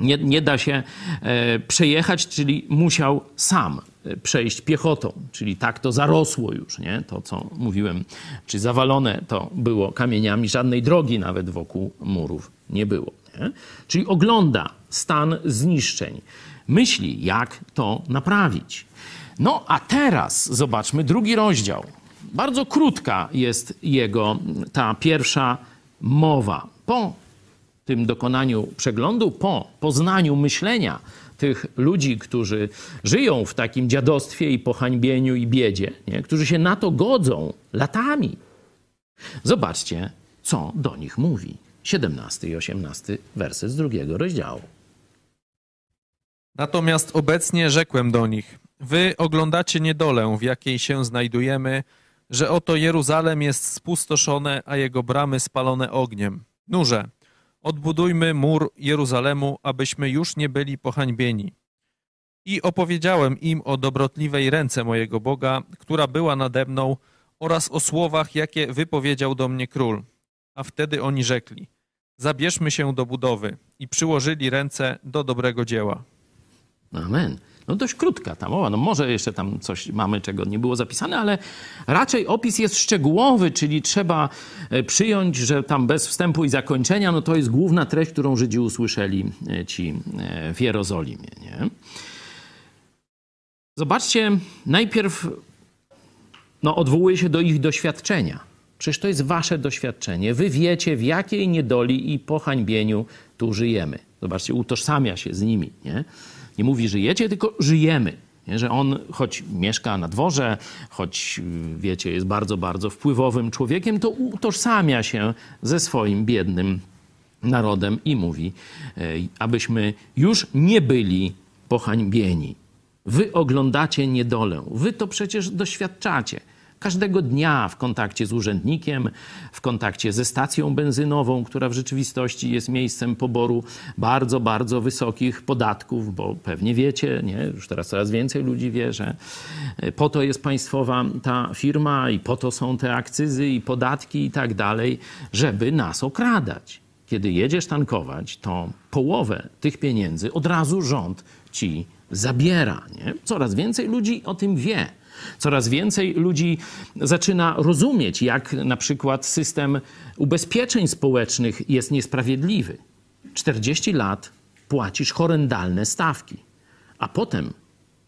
nie, nie da się e, przejechać, czyli musiał sam e, przejść piechotą, czyli tak to zarosło już, nie? To, co mówiłem, czy zawalone to było kamieniami, żadnej drogi nawet wokół murów nie było. Nie? Czyli ogląda stan zniszczeń, myśli, jak to naprawić. No a teraz zobaczmy drugi rozdział. Bardzo krótka jest jego ta pierwsza mowa. Po tym dokonaniu przeglądu, po poznaniu myślenia tych ludzi, którzy żyją w takim dziadostwie i pohańbieniu i biedzie, nie? którzy się na to godzą latami. Zobaczcie, co do nich mówi. 17 i 18 werset z drugiego rozdziału. Natomiast obecnie rzekłem do nich: Wy oglądacie niedolę, w jakiej się znajdujemy, że oto Jeruzalem jest spustoszone, a jego bramy spalone ogniem. Nurze, Odbudujmy mur Jeruzalemu, abyśmy już nie byli pohańbieni. I opowiedziałem im o dobrotliwej ręce mojego Boga, która była nade mną, oraz o słowach, jakie wypowiedział do mnie król. A wtedy oni rzekli: Zabierzmy się do budowy i przyłożyli ręce do dobrego dzieła. Amen no dość krótka ta mowa. No może jeszcze tam coś mamy, czego nie było zapisane, ale raczej opis jest szczegółowy, czyli trzeba e, przyjąć, że tam bez wstępu i zakończenia, no to jest główna treść, którą Żydzi usłyszeli e, ci e, w Jerozolimie. Nie? Zobaczcie, najpierw no, odwołuje się do ich doświadczenia. Przecież to jest wasze doświadczenie. Wy wiecie, w jakiej niedoli i pohańbieniu tu żyjemy. Zobaczcie, utożsamia się z nimi. Nie, nie mówi żyjecie, tylko żyjemy. Nie? Że on, choć mieszka na dworze, choć wiecie, jest bardzo, bardzo wpływowym człowiekiem, to utożsamia się ze swoim biednym narodem i mówi, e, abyśmy już nie byli pohańbieni. Wy oglądacie niedolę, wy to przecież doświadczacie każdego dnia w kontakcie z urzędnikiem, w kontakcie ze stacją benzynową, która w rzeczywistości jest miejscem poboru bardzo, bardzo wysokich podatków, bo pewnie wiecie, nie? już teraz coraz więcej ludzi wie, że po to jest państwowa ta firma i po to są te akcyzy i podatki i tak dalej, żeby nas okradać. Kiedy jedziesz tankować, to połowę tych pieniędzy od razu rząd ci zabiera. Nie? Coraz więcej ludzi o tym wie. Coraz więcej ludzi zaczyna rozumieć, jak na przykład system ubezpieczeń społecznych jest niesprawiedliwy. 40 lat płacisz horrendalne stawki, a potem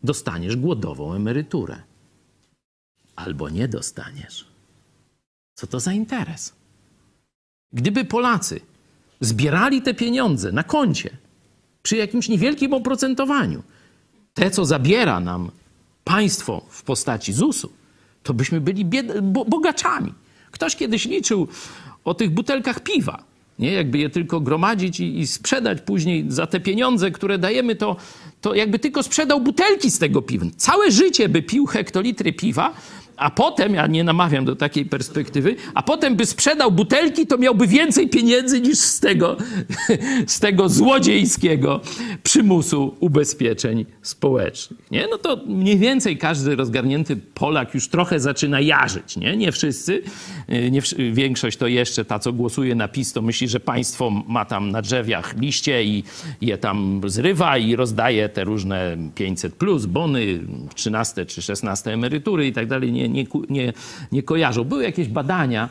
dostaniesz głodową emeryturę. Albo nie dostaniesz. Co to za interes? Gdyby Polacy zbierali te pieniądze na koncie przy jakimś niewielkim oprocentowaniu, te, co zabiera nam państwo w postaci ZUS-u, to byśmy byli bied- bo- bogaczami. Ktoś kiedyś liczył o tych butelkach piwa. Nie, jakby je tylko gromadzić i, i sprzedać później za te pieniądze, które dajemy, to, to jakby tylko sprzedał butelki z tego piwa. Całe życie by pił hektolitry piwa, a potem, ja nie namawiam do takiej perspektywy, a potem by sprzedał butelki, to miałby więcej pieniędzy niż z tego, z tego złodziejskiego przymusu ubezpieczeń społecznych. Nie? No to mniej więcej każdy rozgarnięty Polak już trochę zaczyna jarzyć. Nie, nie wszyscy. Nie, większość to jeszcze ta, co głosuje na PiS, to myśli, że państwo ma tam na drzewiach liście i je tam zrywa i rozdaje te różne 500 plus, bony, 13 czy 16 emerytury i tak dalej. Nie, nie, nie, nie kojarzą. Były jakieś badania,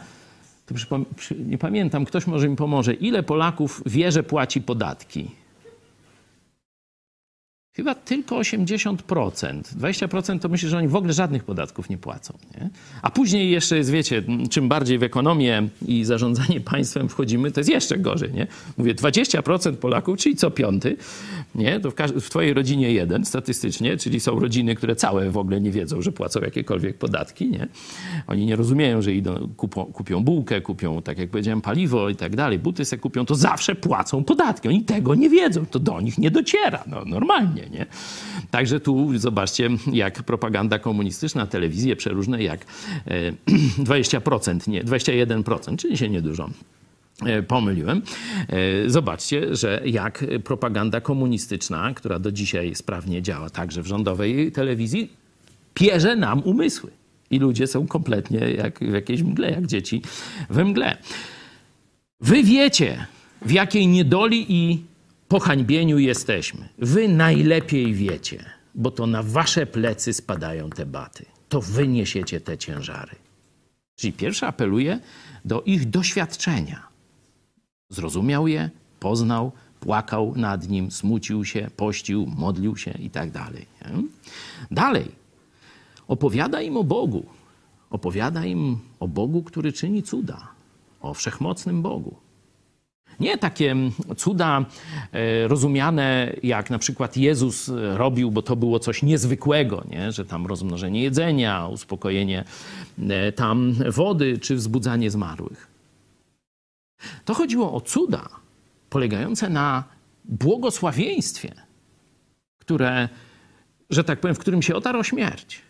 nie pamiętam, ktoś może mi pomoże, ile Polaków wie, że płaci podatki. Chyba tylko 80%. 20% to myślę, że oni w ogóle żadnych podatków nie płacą. Nie? A później jeszcze jest, wiecie, czym bardziej w ekonomię i zarządzanie państwem wchodzimy, to jest jeszcze gorzej. Nie? Mówię, 20% Polaków, czyli co piąty, nie? to w, w twojej rodzinie jeden statystycznie, czyli są rodziny, które całe w ogóle nie wiedzą, że płacą jakiekolwiek podatki. Nie? Oni nie rozumieją, że idą, kupią, kupią bułkę, kupią, tak jak powiedziałem, paliwo i tak dalej, buty se kupią, to zawsze płacą podatki. Oni tego nie wiedzą, to do nich nie dociera. No, normalnie. Nie? Także tu zobaczcie, jak propaganda komunistyczna, telewizje przeróżne, jak 20%, nie, 21%, czyli się niedużo e, pomyliłem. E, zobaczcie, że jak propaganda komunistyczna, która do dzisiaj sprawnie działa także w rządowej telewizji, pierze nam umysły. I ludzie są kompletnie jak w jakiejś mgle, jak dzieci we mgle. Wy wiecie, w jakiej niedoli i pohańbieniu jesteśmy. Wy najlepiej wiecie, bo to na wasze plecy spadają te baty. To wy niesiecie te ciężary. Czyli pierwszy apeluje do ich doświadczenia. Zrozumiał je, poznał, płakał nad nim, smucił się, pościł, modlił się i tak dalej. Dalej, opowiada im o Bogu. Opowiada im o Bogu, który czyni cuda, o wszechmocnym Bogu. Nie takie cuda e, rozumiane, jak na przykład Jezus robił, bo to było coś niezwykłego, nie? że tam rozmnożenie jedzenia, uspokojenie e, tam wody, czy wzbudzanie zmarłych. To chodziło o cuda polegające na błogosławieństwie, które, że tak powiem, w którym się otarł śmierć.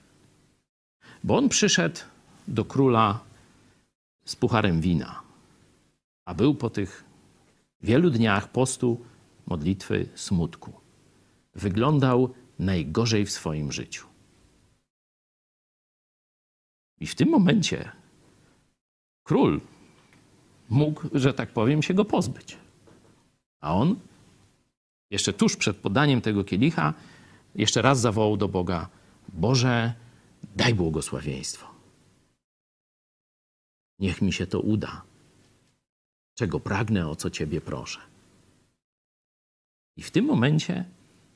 Bo on przyszedł do króla z pucharem wina, a był po tych wielu dniach postu, modlitwy, smutku. Wyglądał najgorzej w swoim życiu. I w tym momencie król mógł, że tak powiem, się go pozbyć. A on, jeszcze tuż przed podaniem tego kielicha, jeszcze raz zawołał do Boga: Boże, daj błogosławieństwo. Niech mi się to uda czego pragnę, o co Ciebie proszę. I w tym momencie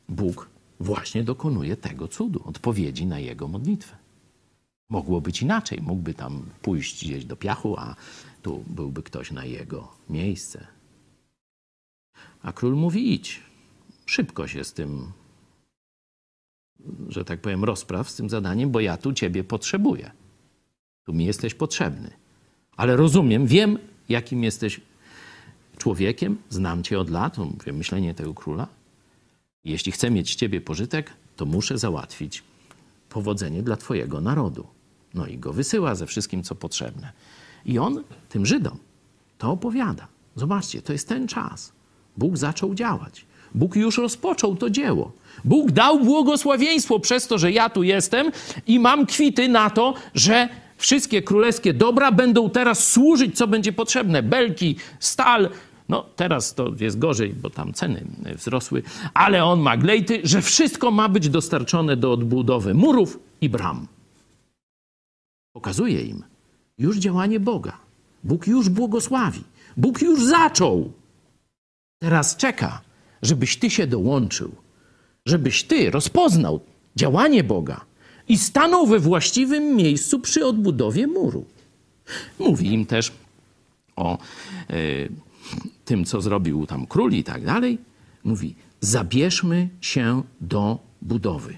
Bóg właśnie dokonuje tego cudu, odpowiedzi na jego modlitwę. Mogło być inaczej. Mógłby tam pójść gdzieś do piachu, a tu byłby ktoś na jego miejsce. A król mówi: idź. Szybko się z tym, że tak powiem, rozpraw z tym zadaniem, bo ja tu ciebie potrzebuję. Tu mi jesteś potrzebny. Ale rozumiem, wiem, jakim jesteś człowiekiem, znam cię od lat, mówię, myślenie tego króla. Jeśli chcę mieć z ciebie pożytek, to muszę załatwić powodzenie dla twojego narodu. No i go wysyła ze wszystkim, co potrzebne. I on tym Żydom to opowiada. Zobaczcie, to jest ten czas. Bóg zaczął działać. Bóg już rozpoczął to dzieło. Bóg dał błogosławieństwo przez to, że ja tu jestem i mam kwity na to, że wszystkie królewskie dobra będą teraz służyć, co będzie potrzebne. Belki, stal. No teraz to jest gorzej, bo tam ceny wzrosły, ale on ma glejty, że wszystko ma być dostarczone do odbudowy murów i bram. Pokazuje im już działanie Boga. Bóg już błogosławi. Bóg już zaczął. Teraz czeka, żebyś ty się dołączył, żebyś ty rozpoznał działanie Boga i stanął we właściwym miejscu przy odbudowie muru. Mówi im też o e, tym, co zrobił tam król i tak dalej. Mówi: zabierzmy się do budowy.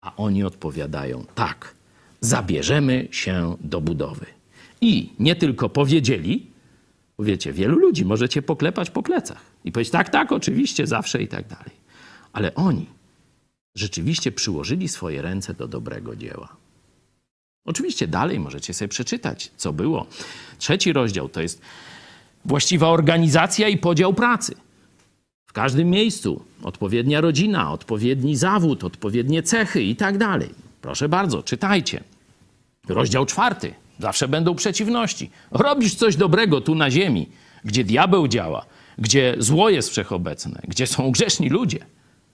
A oni odpowiadają: tak, zabierzemy się do budowy. I nie tylko powiedzieli, wiecie, wielu ludzi możecie poklepać po plecach i powiedzieć: tak, tak, oczywiście, zawsze i tak dalej. Ale oni rzeczywiście przyłożyli swoje ręce do dobrego dzieła. Oczywiście dalej możecie sobie przeczytać, co było. Trzeci rozdział to jest właściwa organizacja i podział pracy. W każdym miejscu odpowiednia rodzina, odpowiedni zawód, odpowiednie cechy i tak dalej. Proszę bardzo, czytajcie. Rozdział czwarty. Zawsze będą przeciwności. Robisz coś dobrego tu na ziemi, gdzie diabeł działa, gdzie zło jest wszechobecne, gdzie są grzeszni ludzie.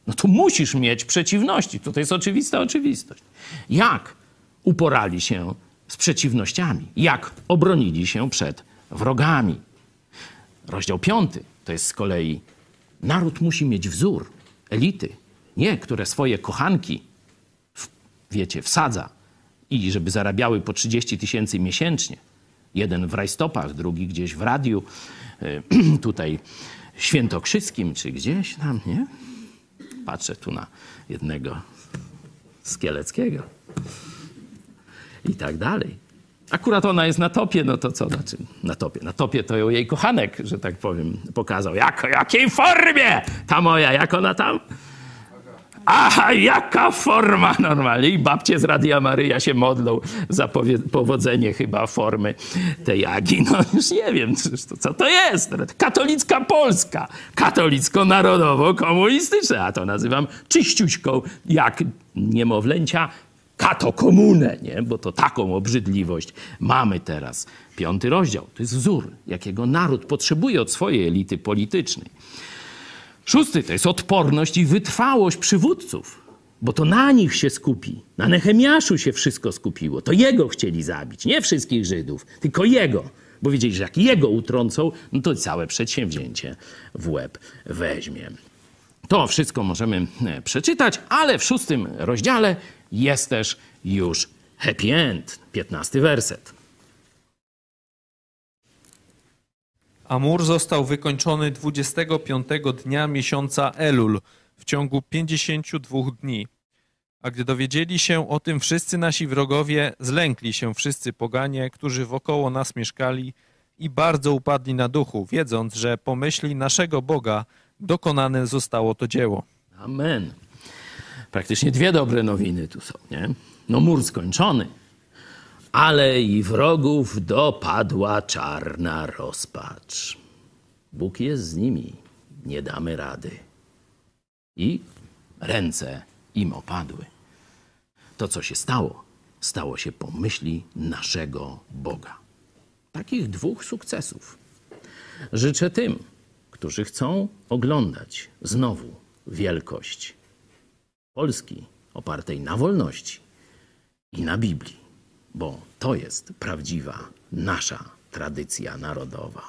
No to musisz mieć przeciwności. To jest oczywista oczywistość. Jak uporali się z przeciwnościami? Jak obronili się przed wrogami? Rozdział piąty to jest z kolei naród musi mieć wzór, elity, nie, które swoje kochanki, w, wiecie, wsadza i żeby zarabiały po 30 tysięcy miesięcznie. Jeden w rajstopach, drugi gdzieś w radiu, y, tutaj świętokrzyskim czy gdzieś tam, nie? Patrzę tu na jednego z Kieleckiego i tak dalej. Akurat ona jest na topie, no to co znaczy na topie? Na topie to ją jej kochanek, że tak powiem, pokazał. Jak, jakiej formie ta moja, jak ona tam? Aha, jaka forma normalnie. I babcie z Radia Maryja się modlą za powodzenie chyba formy tej Agi. No już nie wiem, co to jest. Katolicka Polska. Katolicko-narodowo-komunistyczna. A to nazywam czyściuśką, jak niemowlęcia katokomunę, nie? bo to taką obrzydliwość mamy teraz. Piąty rozdział to jest wzór, jakiego naród potrzebuje od swojej elity politycznej. Szósty to jest odporność i wytrwałość przywódców, bo to na nich się skupi. Na Nehemiaszu się wszystko skupiło. To jego chcieli zabić, nie wszystkich Żydów, tylko jego. Bo wiedzieli, że jak jego utrącą, no to całe przedsięwzięcie w łeb weźmie. To wszystko możemy e, przeczytać, ale w szóstym rozdziale jest też już happy end. Piętnasty werset. A mur został wykończony 25 dnia miesiąca Elul w ciągu 52 dni. A gdy dowiedzieli się o tym wszyscy nasi wrogowie, zlękli się wszyscy poganie, którzy wokoło nas mieszkali i bardzo upadli na duchu, wiedząc, że po myśli naszego Boga dokonane zostało to dzieło. Amen. Praktycznie dwie dobre nowiny tu są, nie? No mur skończony, ale i wrogów dopadła czarna rozpacz. Bóg jest z nimi, nie damy rady. I ręce im opadły. To, co się stało, stało się po myśli naszego Boga. Takich dwóch sukcesów życzę tym, którzy chcą oglądać znowu wielkość Polski opartej na wolności i na Biblii, bo to jest prawdziwa nasza tradycja narodowa.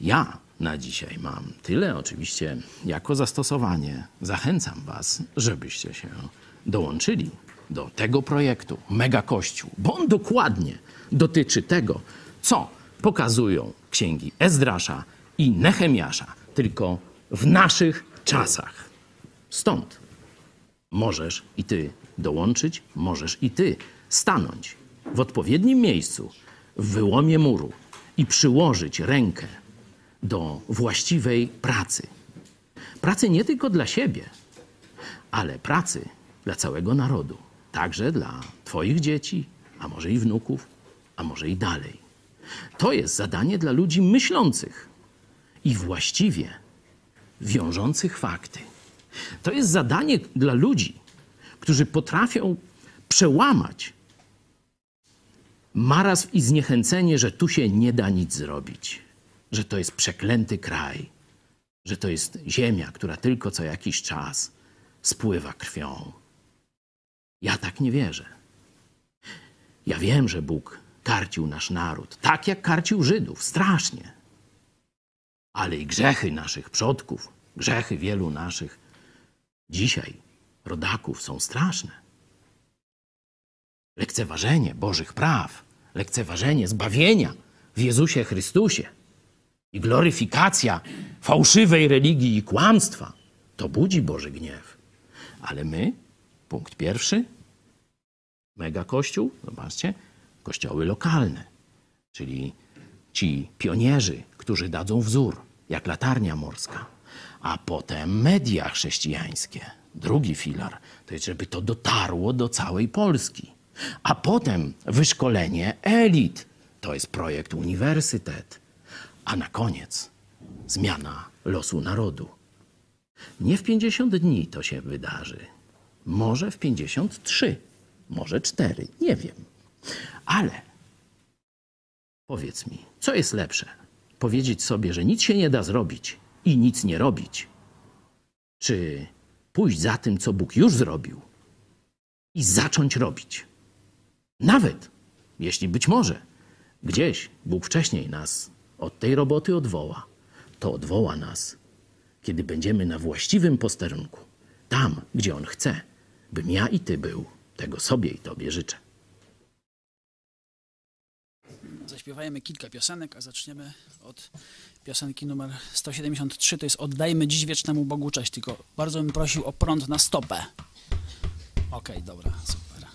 Ja na dzisiaj mam tyle. Oczywiście, jako zastosowanie zachęcam Was, żebyście się dołączyli do tego projektu Mega Kościół, bo on dokładnie dotyczy tego, co pokazują księgi Ezdrasza i Nehemiasza, tylko w naszych czasach. Stąd możesz i ty dołączyć, możesz i ty stanąć w odpowiednim miejscu, w wyłomie muru i przyłożyć rękę do właściwej pracy. Pracy nie tylko dla siebie, ale pracy dla całego narodu. Także dla Twoich dzieci, a może i wnuków, a może i dalej. To jest zadanie dla ludzi myślących i właściwie wiążących fakty. To jest zadanie dla ludzi, którzy potrafią przełamać marazm i zniechęcenie, że tu się nie da nic zrobić, że to jest przeklęty kraj, że to jest ziemia, która tylko co jakiś czas spływa krwią. Ja tak nie wierzę. Ja wiem, że Bóg karcił nasz naród, tak jak karcił Żydów, strasznie. Ale i grzechy naszych przodków, grzechy wielu naszych dzisiaj rodaków są straszne. Lekceważenie Bożych praw, lekceważenie zbawienia w Jezusie Chrystusie i gloryfikacja fałszywej religii i kłamstwa to budzi Boży gniew. Ale my, punkt pierwszy, mega kościół, zobaczcie, kościoły lokalne, czyli ci pionierzy, którzy dadzą wzór, jak latarnia morska, a potem media chrześcijańskie. Drugi filar to jest, żeby to dotarło do całej Polski. A potem wyszkolenie elit. To jest projekt uniwersytet. A na koniec zmiana losu narodu. Nie w 50 dni to się wydarzy. Może w 53, może 4, nie wiem. Ale powiedz mi, co jest lepsze? Powiedzieć sobie, że nic się nie da zrobić i nic nie robić? Czy pójść za tym, co Bóg już zrobił i zacząć robić? Nawet jeśli być może gdzieś Bóg wcześniej nas od tej roboty odwoła, to odwoła nas, kiedy będziemy na właściwym posterunku, tam, gdzie On chce, bym ja i Ty był. Tego sobie i Tobie życzę. Zaśpiewajmy kilka piosenek, a zaczniemy od piosenki numer 173. To jest Oddajmy dziś wiecznemu Bogu cześć. Tylko bardzo bym prosił o prąd na stopę. Okej, dobra, super.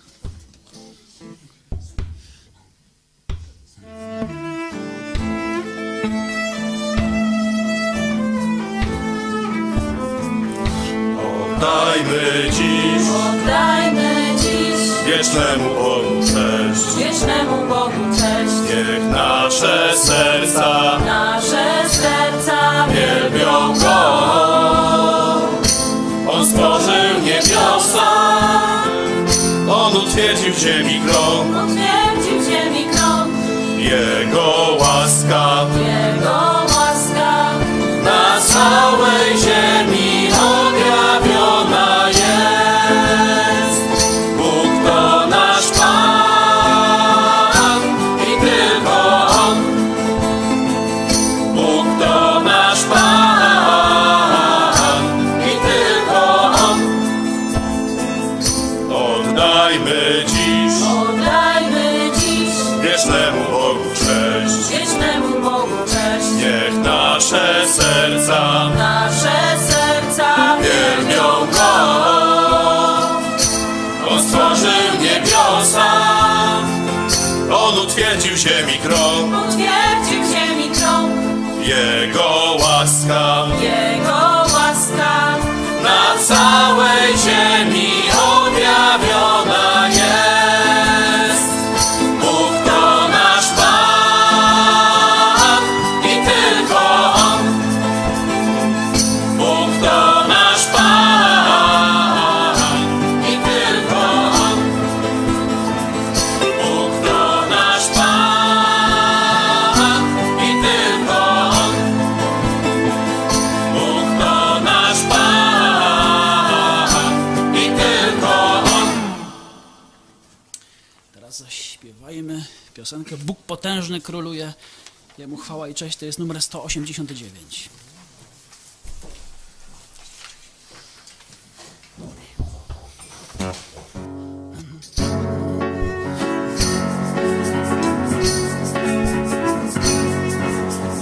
Oddajmy dziś Oddajmy dziś wiecznemu Bogu cześć. wiecznemu Bogu cześć. Niech nasze serca ziemi krąg. potężny króluje. Jemu chwała i cześć to jest numer 189.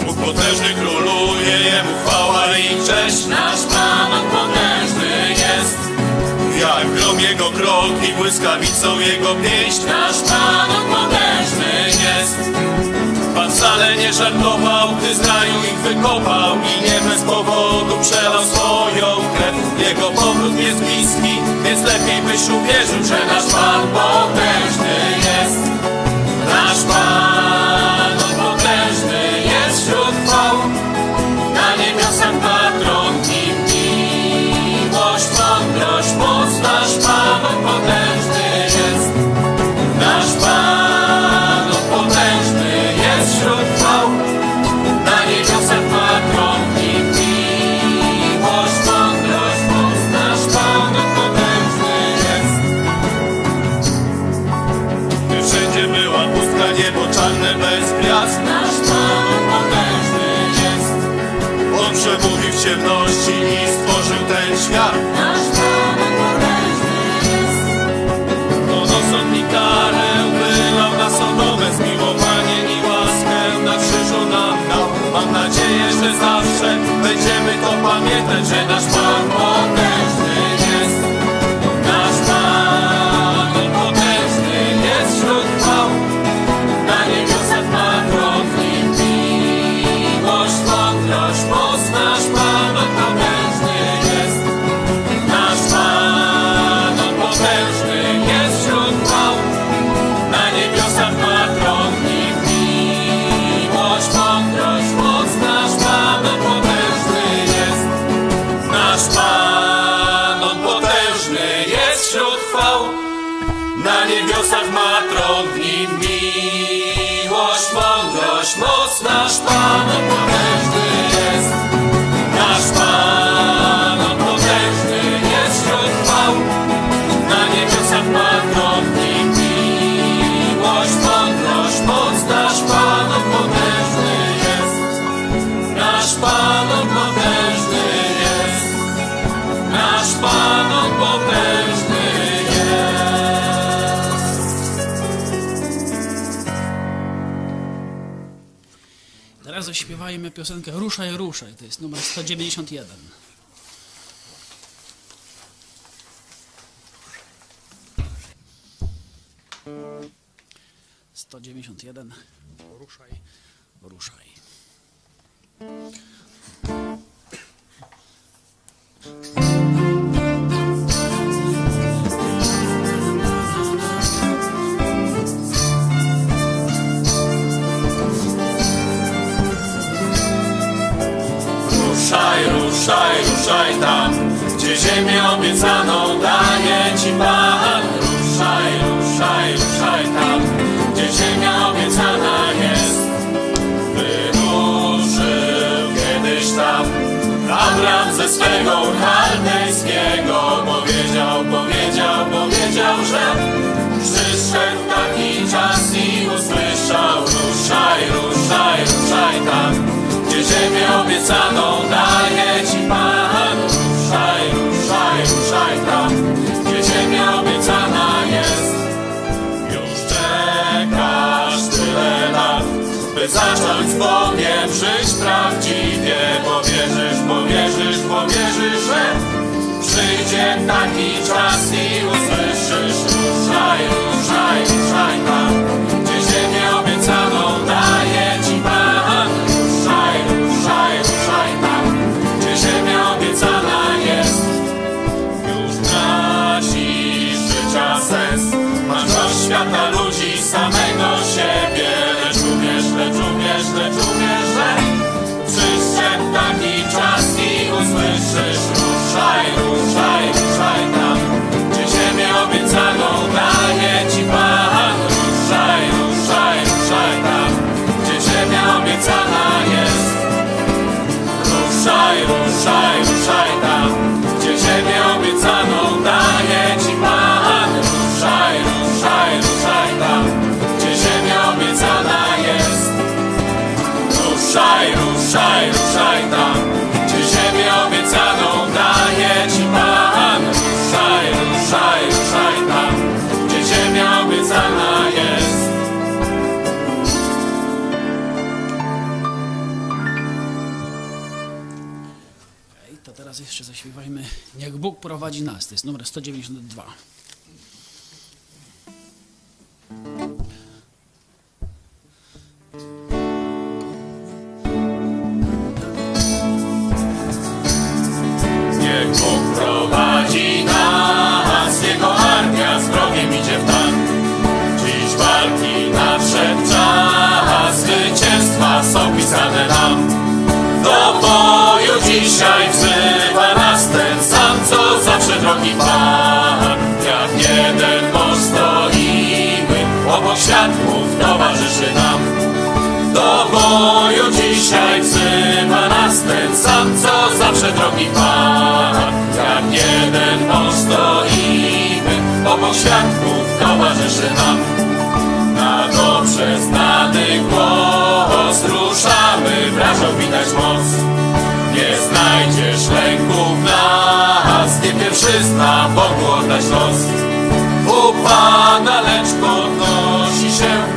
Bóg potężny króluje, jemu chwała i cześć, nasz Pan, Pan jak grom jego krok i błyskawicą jego pieść Nasz Pan odmodężny jest. Pan wcale nie żartował, gdy z raju ich wykopał I nie bez powodu przelał swoją krew. Jego powrót jest bliski, więc lepiej byś uwierzył, że nasz Pan potężny jest. Nasz Pan Ruszaj, ruszaj, ruszaj tam, gdzie ziemię obiecaną daje Ci Pan. ze swego chaldejskiego Powiedział, powiedział, powiedział, że Przyszedł taki czas i usłyszał Ruszaj, ruszaj, ruszaj tam Gdzie ziemię obiecaną daje Ci Pan. Ruszaj, ruszaj, ruszaj tam Gdzie ziemia obiecana jest. Już czekasz tyle lat By zacząć z Bogiem żyć prawdziwie uwierzysz, bo wierzysz, że przyjdzie taki czas. Bóg prowadzi nas. To jest numer 192. Niech Bóg prowadzi nas, Jego armia z wrogiem idzie w tak. Dziś walki nadszedł czas, zwycięstwa są pisane nam. Do boju dzisiaj wzywa nas ten sam, drogi Pan. Jak jeden mąż obok światłów towarzyszy nam. Do boju dzisiaj wzywa nas ten sam, co zawsze drogi Pan. Jak jeden mąż obok świadków towarzyszy nam. Na dobrze znany głos ruszamy, wrażą widać moc. Nie znajdziesz lęku w nas, nie pierwszy zna Bogu los. U Pana lecz podnosi się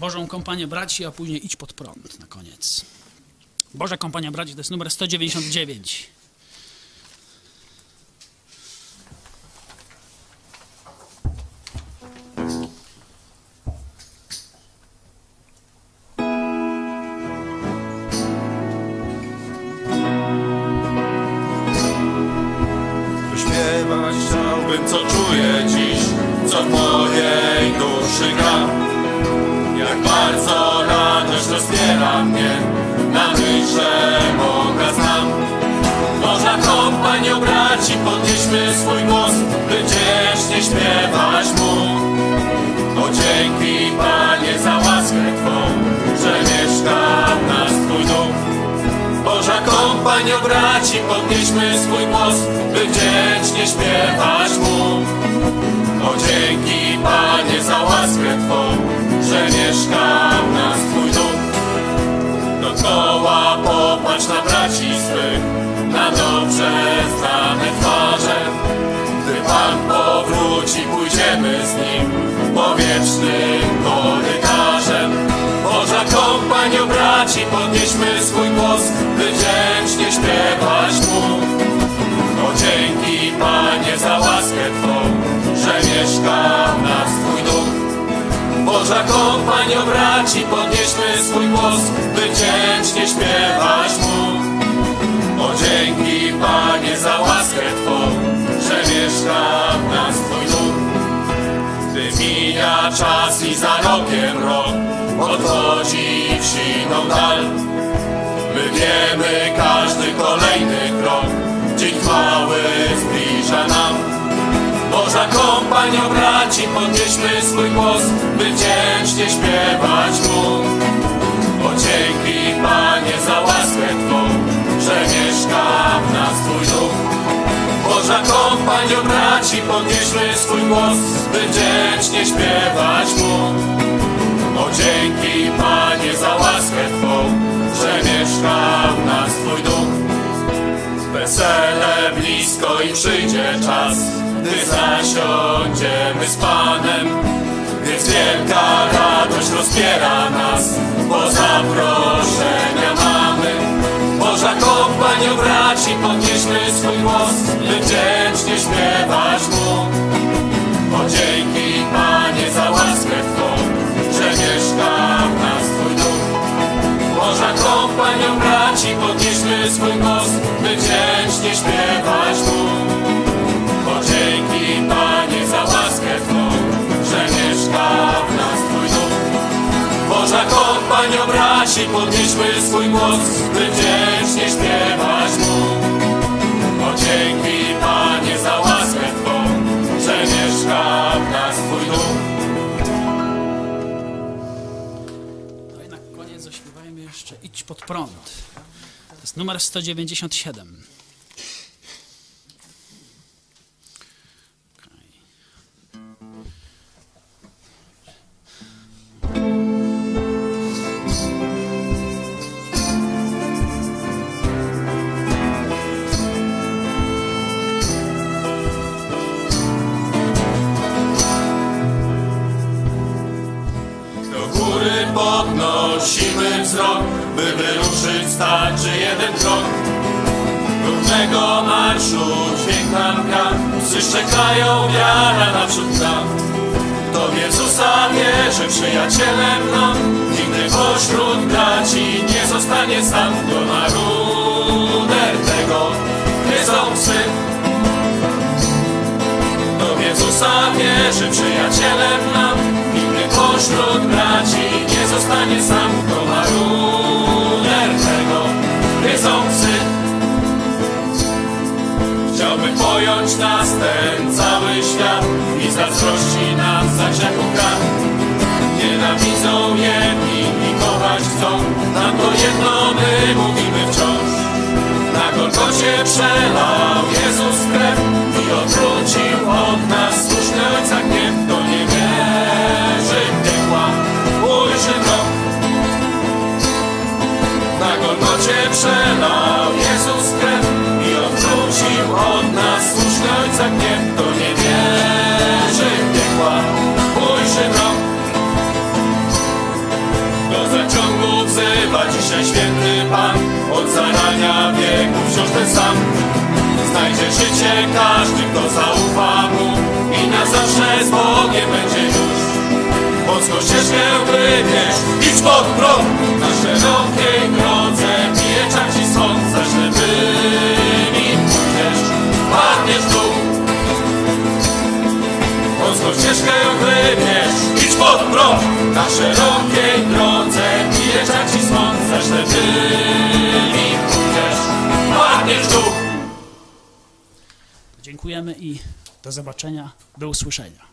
Bożą kompanię braci, a później idź pod prąd na koniec. Boża kompania braci to jest numer 199. mojej duszy gra. Jak bardzo radość rozpiera mnie, na myśl, że Boga znam. Boża kompanią braci, podnieśmy swój głos, by wdzięcznie śpiewać Mu. Kompanio braci, podnieśmy swój głos, by wdzięcznie śpiewać Mu. O dzięki Panie za łaskę Twą, że mieszka w nas Twój duch. Dookoła popatrz na braci swych, na dobrze znane twarze. Gdy Pan powróci, pójdziemy z Nim po wiecznym korytarzem. Boża kompanio braci, podnieśmy swój głos, wdzięcznie śpiewać Mu. O dzięki Panie za łaskę Twą, że mieszka w nas Twój duch. Boża kompanio braci, podnieśmy swój głos, by wdzięcznie śpiewać Mu. O dzięki Panie za łaskę Twą, że mieszka mija czas i za rokiem rok odchodzi w siną dal. My wiemy każdy kolejny krok, dzień chwały zbliża nam. Boża kompanio braci, podnieśmy swój głos, by wdzięcznie śpiewać Mu. O dzięki Panie za łaskę Twą, że mieszka w nas Twój duch. Boża kompanio braci, podnieśmy swój głos, by wdzięcznie śpiewać Mu. O dzięki Panie za łaskę Twą, że mieszka w nas Twój duch. Wesele blisko i przyjdzie czas, gdy zasiądziemy z Panem. Więc wielka radość rozpiera nas, bo zaproszenia kompanio braci, podnieśmy swój głos, by wdzięcznie śpiewać Mu. O dzięki Panie za łaskę Twą, że mieszka w nas Twój duch. Boża kompanio braci, podnieśmy swój głos, by wdzięcznie śpiewać Mu. Bo dzięki Panie za łaskę Twą, że mieszka w. Boża kompania braci, podnieśmy swój głos, by wdzięcznie śpiewać Mu. Bo dzięki Panie za łaskę Twą, że mieszka w nas Twój. No i na koniec zaśpiewajmy jeszcze Idź pod prąd. To jest numer 197. podnosimy wzrok, by wyruszyć starczy jeden krok. Równego marszu dźwięk nam gra, psy szczekają, wiara naprzód nam. Kto w Jezusa wierzy, przyjacielem nam, nigdy pośród braci nie zostanie sam. To na ruder tego gryzą psy. W Jezusa wierzy, przyjacielem nam, nigdy pośród braci zostanie sam. To ma ruder tego, gryzą psy. Chciałby pojąć nas ten cały świat i zazdrości nam za grzechu kar. Nienawidzą jedni i kochać chcą, to jedno my mówimy wciąż. Na Golgocie przelał Jezus krew i odwrócił od nas słuszny Ojca gniew. Golgocie przelał Jezus krew i odwrócił od nas słuszny Ojca gniew. Kto nie wierzy w piekła, ujrzy mrok. Do zaciągu wzywa dzisiaj święty Pan. Od zarania wieków wciąż ten sam. Znajdzie życie każdy, kto zaufa Mu. I na zawsze z Bogiem będzie już. Wąską ścieżkę wybierz, idź pod prąd. Na szerokiej drodze sąd Za ślepymi pójdziesz, padniesz w dół. Wąską ścieżkę wybierz, idź pod prąd. Na szerokiej drodze pieczak ci smąd Za ślepymi pójdziesz, padniesz w dół. Dziękujemy i do zobaczenia, do usłyszenia.